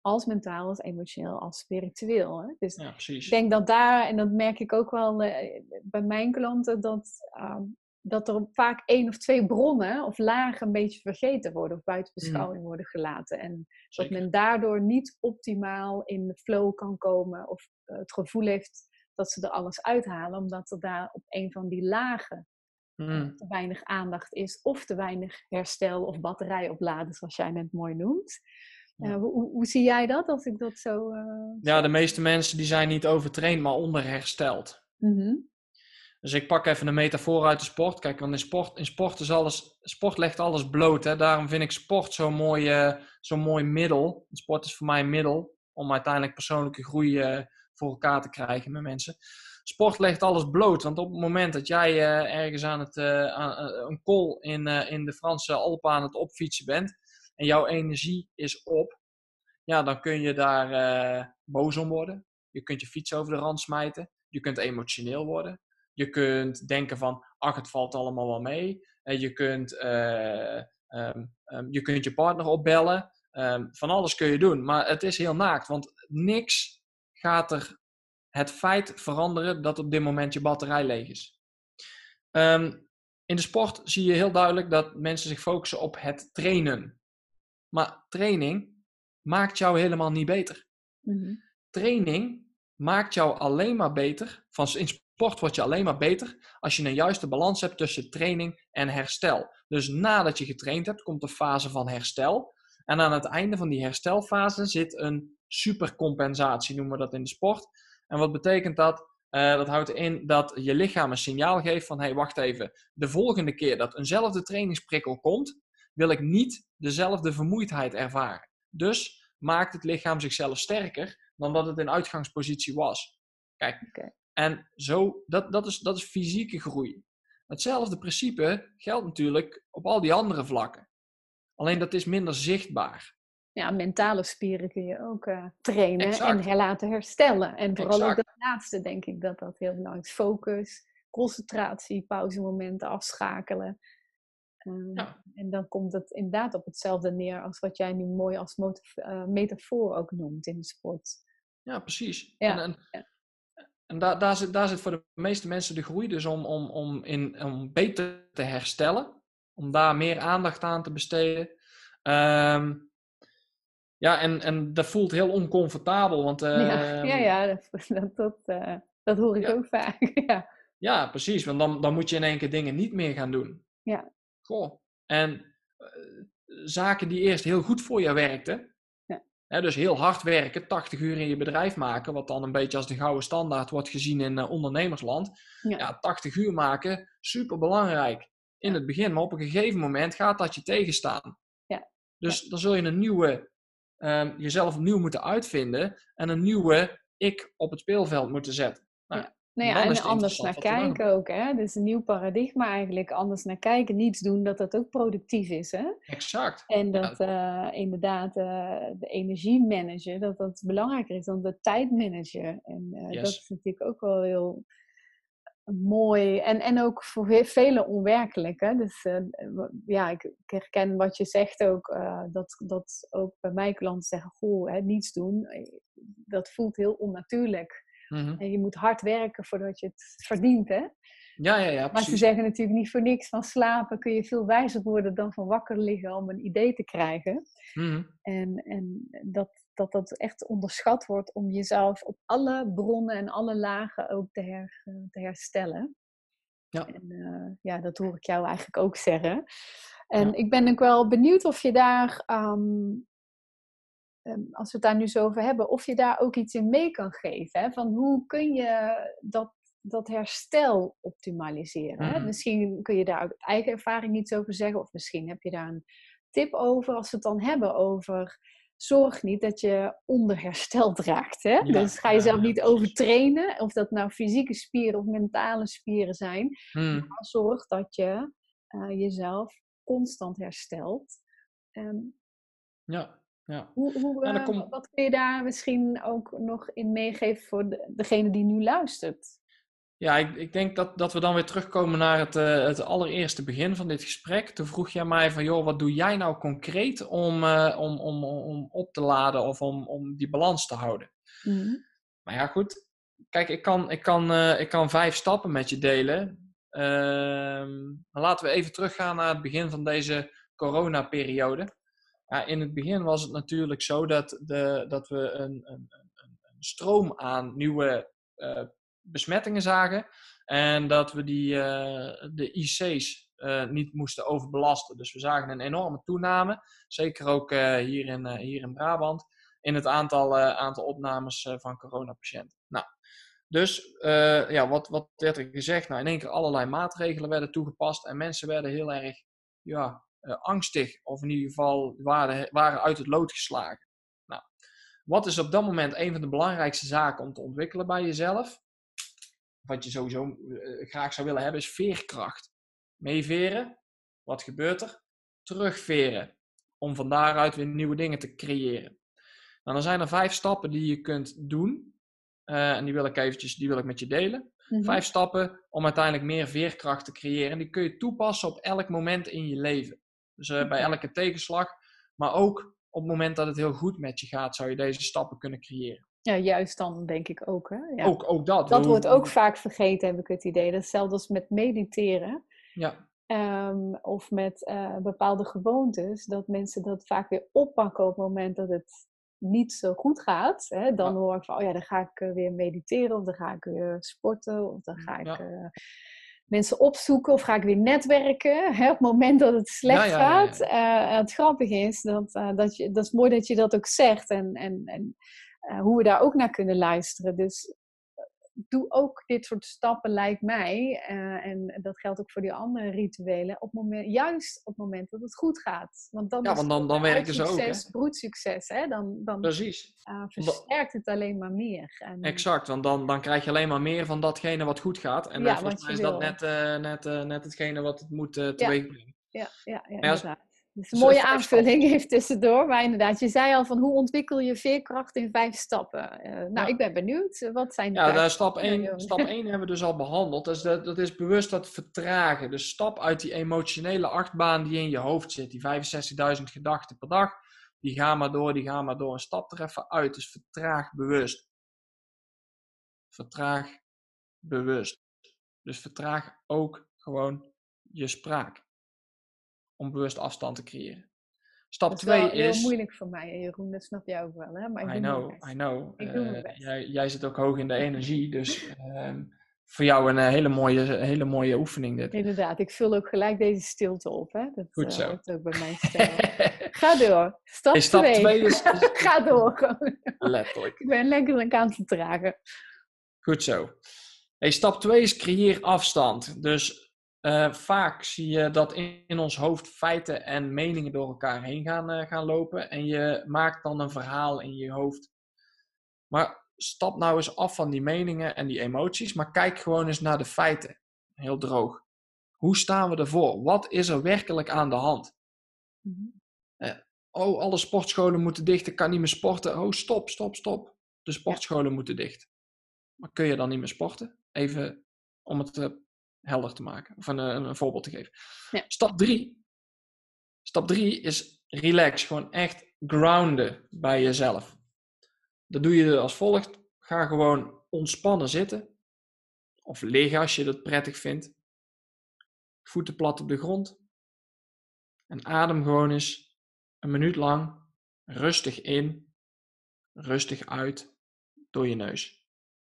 als mentaal, als emotioneel, als spiritueel. Hè? Dus ja, ik denk dat daar, en dat merk ik ook wel uh, bij mijn klanten, dat, uh, dat er vaak één of twee bronnen of lagen een beetje vergeten worden of buiten beschouwing mm. worden gelaten. En dat men daardoor niet optimaal in de flow kan komen of uh, het gevoel heeft dat ze er alles uithalen, omdat er daar op een van die lagen mm. te weinig aandacht is of te weinig herstel of batterij opladen, zoals jij net mooi noemt. Uh, hoe, hoe, zie jij dat als ik dat zo. Uh, ja, de meeste mensen die zijn niet overtraind, maar onderhersteld. Mm -hmm. Dus ik pak even een metafoor uit de sport. Kijk, want in sport, in sport, is alles, sport legt alles bloot. Hè? Daarom vind ik sport zo'n mooi, uh, zo'n mooi middel. Sport is voor mij een middel om uiteindelijk persoonlijke groei uh, voor elkaar te krijgen met mensen. Sport legt alles bloot. Want op het moment dat jij uh, ergens aan het, een kol in, in de Franse Alpen aan het opfietsen bent en jouw energie is op, ja, dan kun je daar boos om worden. Je kunt je fiets over de rand smijten. Je kunt emotioneel worden. Je kunt denken van, ach, het valt allemaal wel mee. En je kunt, uh, um, um, je, kunt je partner opbellen. Um, van alles kun je doen. Maar het is heel naakt, want niks gaat er het feit veranderen dat op dit moment je batterij leeg is. in de sport zie je heel duidelijk dat mensen zich focussen op het trainen. Maar training maakt jou helemaal niet beter. Mm -hmm. Training maakt jou alleen maar beter. Van, in sport word je alleen maar beter als je een juiste balans hebt tussen training en herstel. Dus nadat je getraind hebt, komt de fase van herstel. En aan het einde van die herstelfase zit een supercompensatie, noemen we dat in de sport. En wat betekent dat? Uh, dat houdt in dat je lichaam een signaal geeft van, hé, hey, wacht even, de volgende keer dat eenzelfde trainingsprikkel komt, wil ik niet dezelfde vermoeidheid ervaren. Dus maakt het lichaam zichzelf sterker dan dat het in uitgangspositie was. Kijk. En zo, dat, dat, is, dat is fysieke groei. Hetzelfde principe geldt natuurlijk op al die andere vlakken. Alleen dat is minder zichtbaar. Ja, mentale spieren kun je ook uh, trainen Exact. en laten herstellen. En vooral ook dat laatste denk ik dat dat heel belangrijk is. Focus, concentratie, pauzemomenten, afschakelen. Ehm, Ja. En dan komt het inderdaad op hetzelfde neer als wat jij nu mooi als eh, metafoor ook noemt in de sport. Ja, precies. Ja, En, en, ja. En daar, daar, zit, daar zit voor de meeste mensen de groei dus om, om, om, in, om beter te herstellen. Om daar meer aandacht aan te besteden. Ehm, ja, en, en dat voelt heel oncomfortabel. Want, ja, ehm, ja, ja, dat, dat, dat, eh, dat hoor ik Ja. ook vaak. <laughs> ja. Ja, precies. Want dan, dan moet je in één keer dingen niet meer gaan doen. Ja. Goh. En eh, zaken die eerst heel goed voor je werkten. Dus heel hard werken, 80 uur in je bedrijf maken, wat dan een beetje als de gouden standaard wordt gezien in eh, ondernemersland. Ja. Ja. 80 uur maken, super belangrijk in het begin, maar op een gegeven moment gaat dat je tegenstaan. Ja. Dus dan zul je een nieuwe, ehm, jezelf opnieuw moeten uitvinden en een nieuwe ik op het speelveld moeten zetten. Nou ja, Dan en anders naar kijken ook. Hè? Dus een nieuw paradigma eigenlijk. Anders naar kijken, niets doen, dat dat ook productief is. Hè? Exact. En Ja. dat eh, inderdaad eh, de energie managen, dat dat belangrijker is dan de tijd managen. En eh, dat is natuurlijk ook wel heel mooi. En, en ook voor ve- velen onwerkelijk. Hè? Dus ja, ik, ik herken wat je zegt ook. dat, dat ook bij mijn klanten zeggen, goh, hè, niets doen. Dat voelt heel onnatuurlijk. Mhm. En je moet hard werken voordat je het verdient, hè? Ja, ja, ja, Maar ze zeggen natuurlijk niet voor niks van slapen kun je veel wijzer worden dan van wakker liggen om een idee te krijgen. Mhm. En, en dat, dat dat echt onderschat wordt om jezelf op alle bronnen en alle lagen ook te, her, eh, te herstellen. Ja. En eh, ja, dat hoor ik jou eigenlijk ook zeggen. En Ja. ik ben ook wel benieuwd of je daar, ehm, ehm, als we het daar nu zo over hebben, of je daar ook iets in mee kan geven. Hè? Van hoe kun je dat, dat herstel optimaliseren? Hè? Mhm. Misschien kun je daar uit eigen ervaring iets over zeggen, of misschien heb je daar een tip over als we het dan hebben over. Zorg niet dat je onderhersteld <laughs> raakt. Hè? dus ga jezelf ja, niet overtrainen, of dat nou fysieke spieren of mentale spieren zijn. Mhm. Maar zorg dat je eh, jezelf constant herstelt. Ehm, Ja, ja. hoe, hoe, Ja, dan eh, kom- Wat kun je daar misschien ook nog in meegeven voor de, degene die nu luistert? Ja, ik, ik denk dat, dat we dan weer terugkomen naar het, eh, het allereerste begin van dit gesprek. Toen vroeg jij mij van, joh, wat doe jij nou concreet om, eh, om, om, om op te laden of om, om die balans te houden? Maar ja, goed. Kijk, ik kan, ik kan, ik kan vijf stappen met je delen. Ehm, maar laten we even teruggaan naar het begin van deze coronaperiode. In het begin was het natuurlijk zo dat, de, dat we een, een, een, stroom aan nieuwe eh, besmettingen zagen. En dat we die, eh, de IC's eh, niet moesten overbelasten. Dus we zagen een enorme toename. Zeker ook hier, in, hier in Brabant in het aantal, aantal opnames van coronapatiënten. Nou, dus ja, wat, wat werd er gezegd? Nou, in één keer allerlei maatregelen werden toegepast en mensen werden heel erg ja, angstig of in ieder geval waren, waren uit het lood geslagen. Nou, wat is op dat moment een van de belangrijkste zaken om te ontwikkelen bij jezelf? Wat je sowieso eh, graag zou willen hebben is veerkracht. Meeveren, wat gebeurt er? Terugveren, om van daaruit weer nieuwe dingen te creëren. Nou, dan zijn er vijf stappen die je kunt doen. Eh, en die wil ik eventjes die wil ik met je delen. Mhm. Vijf stappen om uiteindelijk meer veerkracht te creëren. En die kun je toepassen op elk moment in je leven. Dus eh, bij elke tegenslag. Maar ook op het moment dat het heel goed met je gaat, zou je deze stappen kunnen creëren. Ja, juist dan denk ik ook. Hè? Ja. Ook, ook dat. dat wordt ook vaak vergeten, heb ik het idee. Dat is hetzelfde als met mediteren. Ja, ehm, of met eh, bepaalde gewoontes. Dat mensen dat vaak weer oppakken op het moment dat het niet zo goed gaat. Hè? Dan Ja. hoor ik van, oh ja, dan ga ik eh, weer mediteren. Of dan ga ik weer sporten. Of dan ga ik Ja. Eh, mensen opzoeken. Of ga ik weer netwerken. Hè? Op het moment dat het slecht Ja, ja, ja, ja. gaat. Eh, het grappige is, dat, eh, dat, je, dat is mooi dat je dat ook zegt. En, en, en eh, hoe we daar ook naar kunnen luisteren. Dus eh, doe ook dit soort stappen, lijkt mij. eh, en dat geldt ook voor die andere rituelen. Op moment, juist op het moment dat het goed gaat. Want dan, Ja, want dan- dan werken ze ook, hè? Succes, broedt succes. Hè? Dan, dan precies. eh, versterkt het alleen maar meer. En, Exact, want dan, dan krijg je alleen maar meer van datgene wat goed gaat. En Ja, volgens mij is dat net, eh, net, net hetgene wat het moet eh teweeg brengen. Ja, ja, ja, als- inderdaad. Dus een mooie aanvulling heeft tussendoor. Maar inderdaad, je zei al van hoe ontwikkel je veerkracht in vijf stappen. Uh, nou, ik ben benieuwd. Wat zijn de Ja, stap 1, stap <laughs> 1 hebben we dus al behandeld. Dus dat, dat is bewust dat vertragen. Dus stap uit die emotionele achtbaan die in je hoofd zit. Die 65.000 gedachten per dag. Die gaan maar door, die gaan maar door. En stap er even uit. Dus vertraag bewust. Vertraag bewust. Dus vertraag ook gewoon je spraak. Om bewust afstand te creëren. Stap 2 is. Dat is moeilijk voor mij, Jeroen, dat snap jij ook wel. Hè? Maar ik I know, I know. Ik doe uh, jij, jij, zit ook hoog in de energie, dus uh, <laughs> voor jou een uh, hele, mooie, hele mooie oefening. Dit. Inderdaad, ik vul ook gelijk deze stilte op. Hè? Dat Goed zo. hoort ook bij stijl. <laughs> Ga door. Stap 2. stap twee is. <laughs> Ga door. Letterlijk. Ik ben lekker aan het vertragen. Goed zo. Hey, stap 2 is creëer afstand. Dus uh, vaak zie je dat in, in, ons hoofd feiten en meningen door elkaar heen gaan, uh, gaan lopen. En je maakt dan een verhaal in je hoofd. Maar stap nou eens af van die meningen en die emoties. Maar kijk gewoon eens naar de feiten. Heel droog. Hoe staan we ervoor? Wat is er werkelijk aan de hand? Mm uh, oh, alle sportscholen moeten dicht. Ik kan niet meer sporten. Oh, stop, stop, stop. De sportscholen moeten dicht. Maar kun je dan niet meer sporten? Even om het helder te maken. Of een, een, voorbeeld te geven. Ja. Stap 3. Stap 3 is relax. Gewoon echt grounden bij jezelf. Dat doe je als volgt. Ga gewoon ontspannen zitten. Of liggen als je dat prettig vindt. Voeten plat op de grond. En adem gewoon eens een minuut lang rustig in, rustig uit door je neus.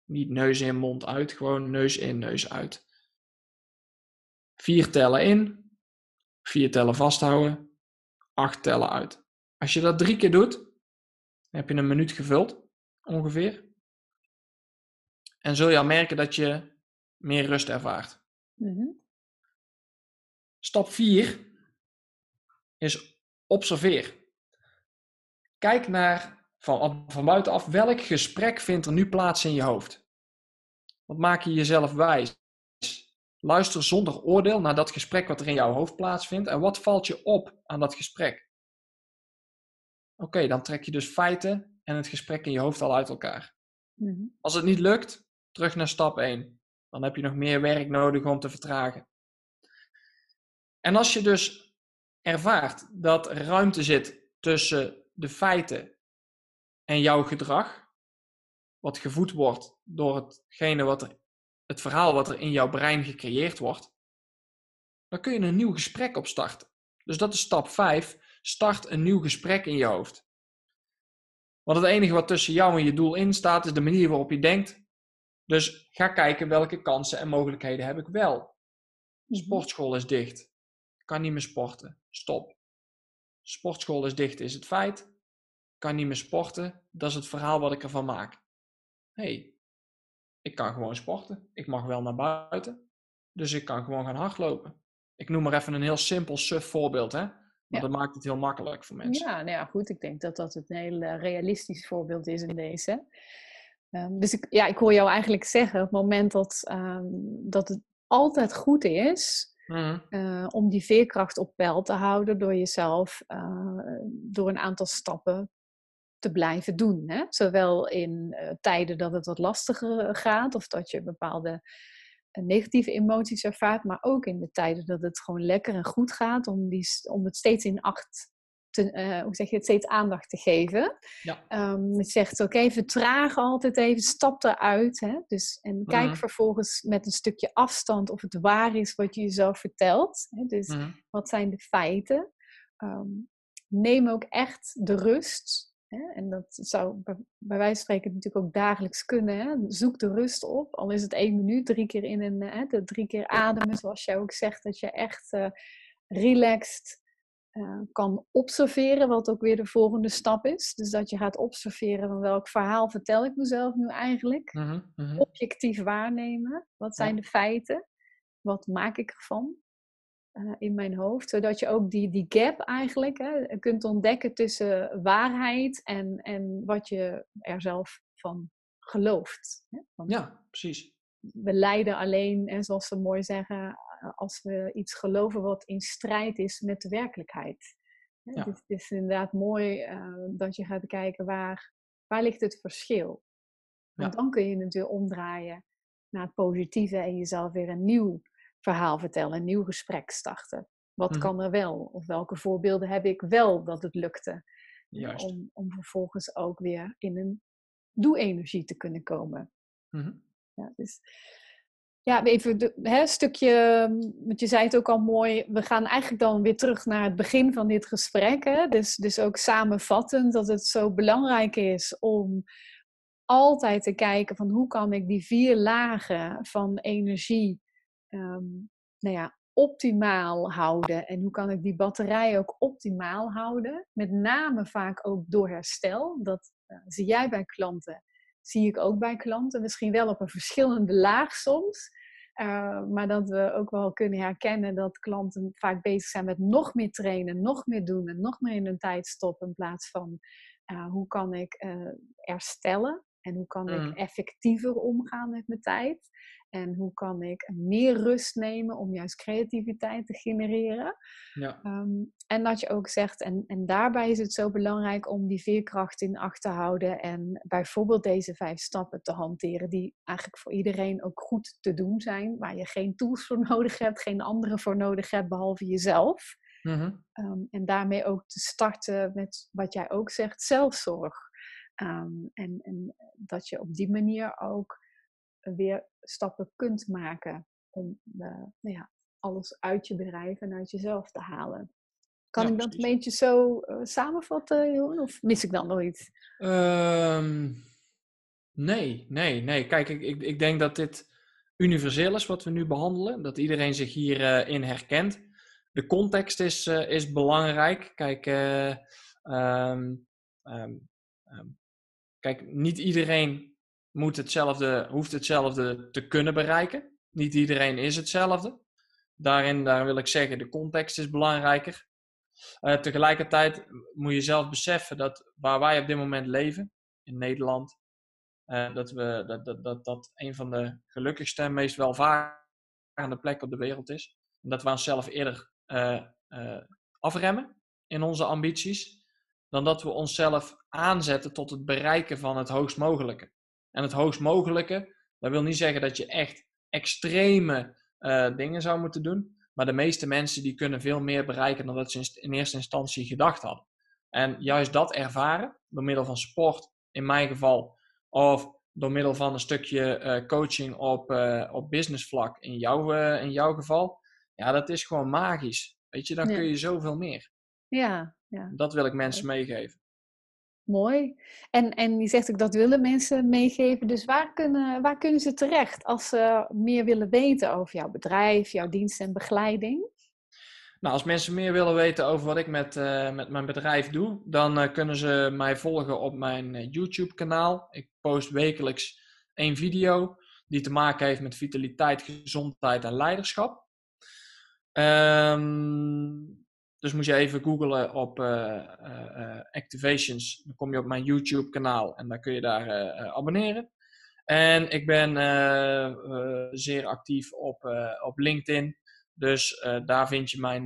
Niet neus in, mond uit, gewoon neus in, neus uit. Vier tellen in, vier tellen vasthouden, acht tellen uit. Als je dat drie keer doet, heb je een minuut gevuld, ongeveer. En zul je al merken dat je meer rust ervaart. Mm Stap 4 is observeer. Kijk naar van, van buitenaf welk gesprek vindt er nu plaats in je hoofd. Wat maak je jezelf wijs? Luister zonder oordeel naar dat gesprek wat er in jouw hoofd plaatsvindt en wat valt je op aan dat gesprek. Oké, dan trek je dus feiten en het gesprek in je hoofd al uit elkaar. Mhm. Als het niet lukt, terug naar stap 1. Dan heb je nog meer werk nodig om te vertragen. En als je dus ervaart dat er ruimte zit tussen de feiten en jouw gedrag, wat gevoed wordt door hetgene wat er het verhaal wat er in jouw brein gecreëerd wordt, dan kun je een nieuw gesprek opstarten. Dus dat is stap 5. Start een nieuw gesprek in je hoofd. Want het enige wat tussen jou en je doel in staat, is de manier waarop je denkt. Dus ga kijken welke kansen en mogelijkheden heb ik wel. Mhm. Sportschool is dicht. Ik kan niet meer sporten. Stop. Sportschool is dicht is het feit. Ik kan niet meer sporten. Dat is het verhaal wat ik ervan maak. hey, ik kan gewoon sporten. Ik mag wel naar buiten. Dus ik kan gewoon gaan hardlopen. Ik noem maar even een heel simpel suf voorbeeld, hè? Maar dat maakt het heel makkelijk voor mensen. Ja, nou ja, goed. Ik denk dat dat een heel uh, realistisch voorbeeld is in deze. Um, dus ik, ja, ik hoor jou eigenlijk zeggen, op het moment dat, um, dat het altijd goed is mm. uh, om die veerkracht op peil te houden door jezelf, uh, door een aantal stappen te blijven doen. Hè? Zowel in uh, tijden dat het wat lastiger gaat of dat je bepaalde uh, negatieve emoties ervaart, maar ook in de tijden dat het gewoon lekker en goed gaat, om, die, om het steeds in acht te, uh, hoe zeg je het, steeds aandacht te geven. Ja. Um, het zegt ook even vertraag altijd even, stap eruit. Hè? Dus, en kijk mhm. vervolgens met een stukje afstand of het waar is wat je jezelf vertelt. Hè? Dus mhm. wat zijn de feiten? Um, neem ook echt de rust en dat zou bij, wijze van spreken natuurlijk ook dagelijks kunnen. Hè? Zoek de rust op, al is het één minuut, drie keer in en hè, de drie keer ademen, zoals jij ook zegt, dat je echt uh, relaxed uh, kan observeren, wat ook weer de volgende stap is. Dus dat je gaat observeren van welk verhaal vertel ik mezelf nu eigenlijk. Mhm, mhm. Objectief waarnemen, wat zijn de feiten, wat maak ik ervan. Eh, in mijn hoofd. Zodat je ook die, die gap eigenlijk hè, kunt ontdekken tussen waarheid en, en wat je er zelf van gelooft. Hè? ja, precies. We lijden alleen, en zoals ze mooi zeggen, als we iets geloven wat in strijd is met de werkelijkheid. Het, is, het, is, inderdaad mooi uh, dat je gaat kijken waar, waar ligt het verschil. Want dan kun je natuurlijk omdraaien naar het positieve en jezelf weer een nieuw verhaal vertellen, een nieuw gesprek starten. Wat mm. kan er wel? Of welke voorbeelden heb ik wel dat het lukte? Juist. Om, om vervolgens ook weer in een doe-energie te kunnen komen. Mm ja, dus, ja, even een stukje, want je zei het ook al mooi, we gaan eigenlijk dan weer terug naar het begin van dit gesprek. Hè? Dus, dus ook samenvattend dat het zo belangrijk is om altijd te kijken van hoe kan ik die vier lagen van energie um, nou ja, optimaal houden en hoe kan ik die batterij ook optimaal houden. Met name vaak ook door herstel. Dat uh, zie jij bij klanten, zie ik ook bij klanten. Misschien wel op een verschillende laag soms. Uh, maar dat we ook wel kunnen herkennen dat klanten vaak bezig zijn met nog meer trainen, nog meer doen en nog meer in hun tijd stoppen. In plaats van uh, hoe kan ik herstellen en hoe kan ik mm. effectiever omgaan met mijn tijd. En hoe kan ik meer rust nemen om juist creativiteit te genereren? Ja. Ehm, en dat je ook zegt, en, en daarbij is het zo belangrijk om die veerkracht in acht te houden en bijvoorbeeld deze vijf stappen te hanteren, die eigenlijk voor iedereen ook goed te doen zijn, waar je geen tools voor <laughs> nodig hebt, geen andere voor nodig hebt behalve jezelf. Mhm. Ehm, en daarmee ook te starten met wat jij ook zegt, zelfzorg. Ehm, en, en dat je op die manier ook weer stappen kunt maken om uh, nou ja, alles uit je bedrijf en uit jezelf te halen. Kan ik dat een beetje zo uh, samenvatten, Jeroen? Of mis ik dan nog iets? Um, nee, nee, nee. Kijk, ik, ik, ik, denk dat dit universeel is wat we nu behandelen. Dat iedereen zich hierin in herkent. De context is, is belangrijk. Kijk, um, um, kijk, niet iedereen moet hetzelfde, hoeft hetzelfde te kunnen bereiken. Niet iedereen is hetzelfde. Daarin daar wil ik zeggen, de context is belangrijker. Uh, tegelijkertijd moet je zelf beseffen dat waar wij op dit moment leven, in Nederland, uh, dat, we, dat, dat, dat, dat een van de gelukkigste en meest welvarende plekken op de wereld is. En dat we onszelf eerder uh, afremmen in onze ambities, dan dat we onszelf aanzetten tot het bereiken van het hoogst mogelijke. En het hoogst mogelijke, dat wil niet zeggen dat je echt extreme uh, dingen zou moeten doen. Maar de meeste mensen die kunnen veel meer bereiken dan dat ze in eerste instantie gedacht hadden. En juist dat ervaren, door middel van sport in mijn geval, of door middel van een stukje uh, coaching op, uh, op businessvlak in, jouw in jouw geval, ja, dat is gewoon magisch. Weet je, dan kun je zoveel meer. Ja, ja. Dat wil ik mensen meegeven. Mooi. En, en je zegt ook dat willen mensen meegeven. Dus waar kunnen, waar kunnen ze terecht als ze meer willen weten over jouw bedrijf, jouw dienst en begeleiding? Nou, als mensen meer willen weten over wat ik met, uh, met mijn bedrijf doe, dan uh, kunnen ze mij volgen op mijn uh, YouTube-kanaal. Ik post wekelijks één video die te maken heeft met vitaliteit, gezondheid en leiderschap. Um, dus moet je even googlen op uh, uh, activations. Dan kom je op mijn YouTube kanaal en dan kun je daar abonneren. En ik ben zeer actief op, op LinkedIn. Dus daar vind je mijn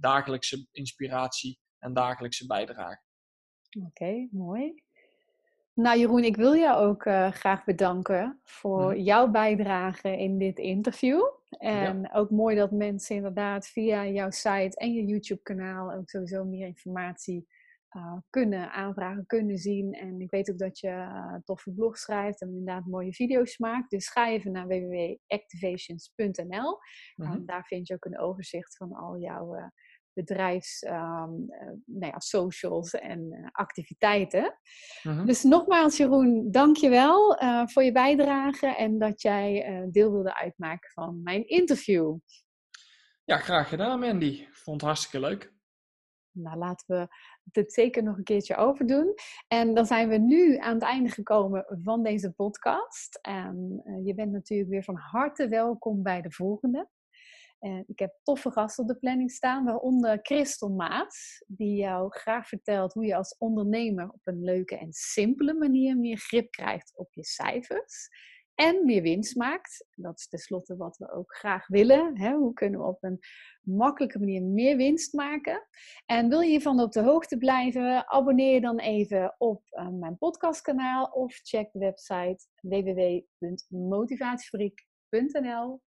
dagelijkse inspiratie en dagelijkse bijdrage. Oké, mooi. Nou Jeroen, ik wil jou ook graag bedanken voor mhm. jouw bijdrage in dit interview. En ook mooi dat mensen inderdaad via jouw site en je YouTube-kanaal ook sowieso meer informatie uh, kunnen aanvragen, kunnen zien. En ik weet ook dat je uh, toffe blogs schrijft en inderdaad mooie video's maakt. Dus ga even naar www.activations.nl. Mm daar vind je ook een overzicht van al jouw bedrijfs, um, nou ja, socials en uh, activiteiten. Mhm. Dus nogmaals, Jeroen, dank je wel uh, voor je bijdrage en dat jij deel wilde uitmaken van mijn interview. Ja, graag gedaan, Mandy. Vond het hartstikke leuk. Nou, laten we het zeker nog een keertje overdoen. En dan zijn we nu aan het einde gekomen van deze podcast. En je bent natuurlijk weer van harte welkom bij de volgende. En ik heb toffe gasten op de planning staan, waaronder Christel Maas, die jou graag vertelt hoe je als ondernemer op een leuke en simpele manier meer grip krijgt op je cijfers. en meer winst maakt. Dat is tenslotte wat we ook graag willen. Hè? Hoe kunnen we op een makkelijke manier meer winst maken? En wil je hiervan op de hoogte blijven? Abonneer je dan even op uh, mijn podcastkanaal of check de website www.motivatiefabriek.nl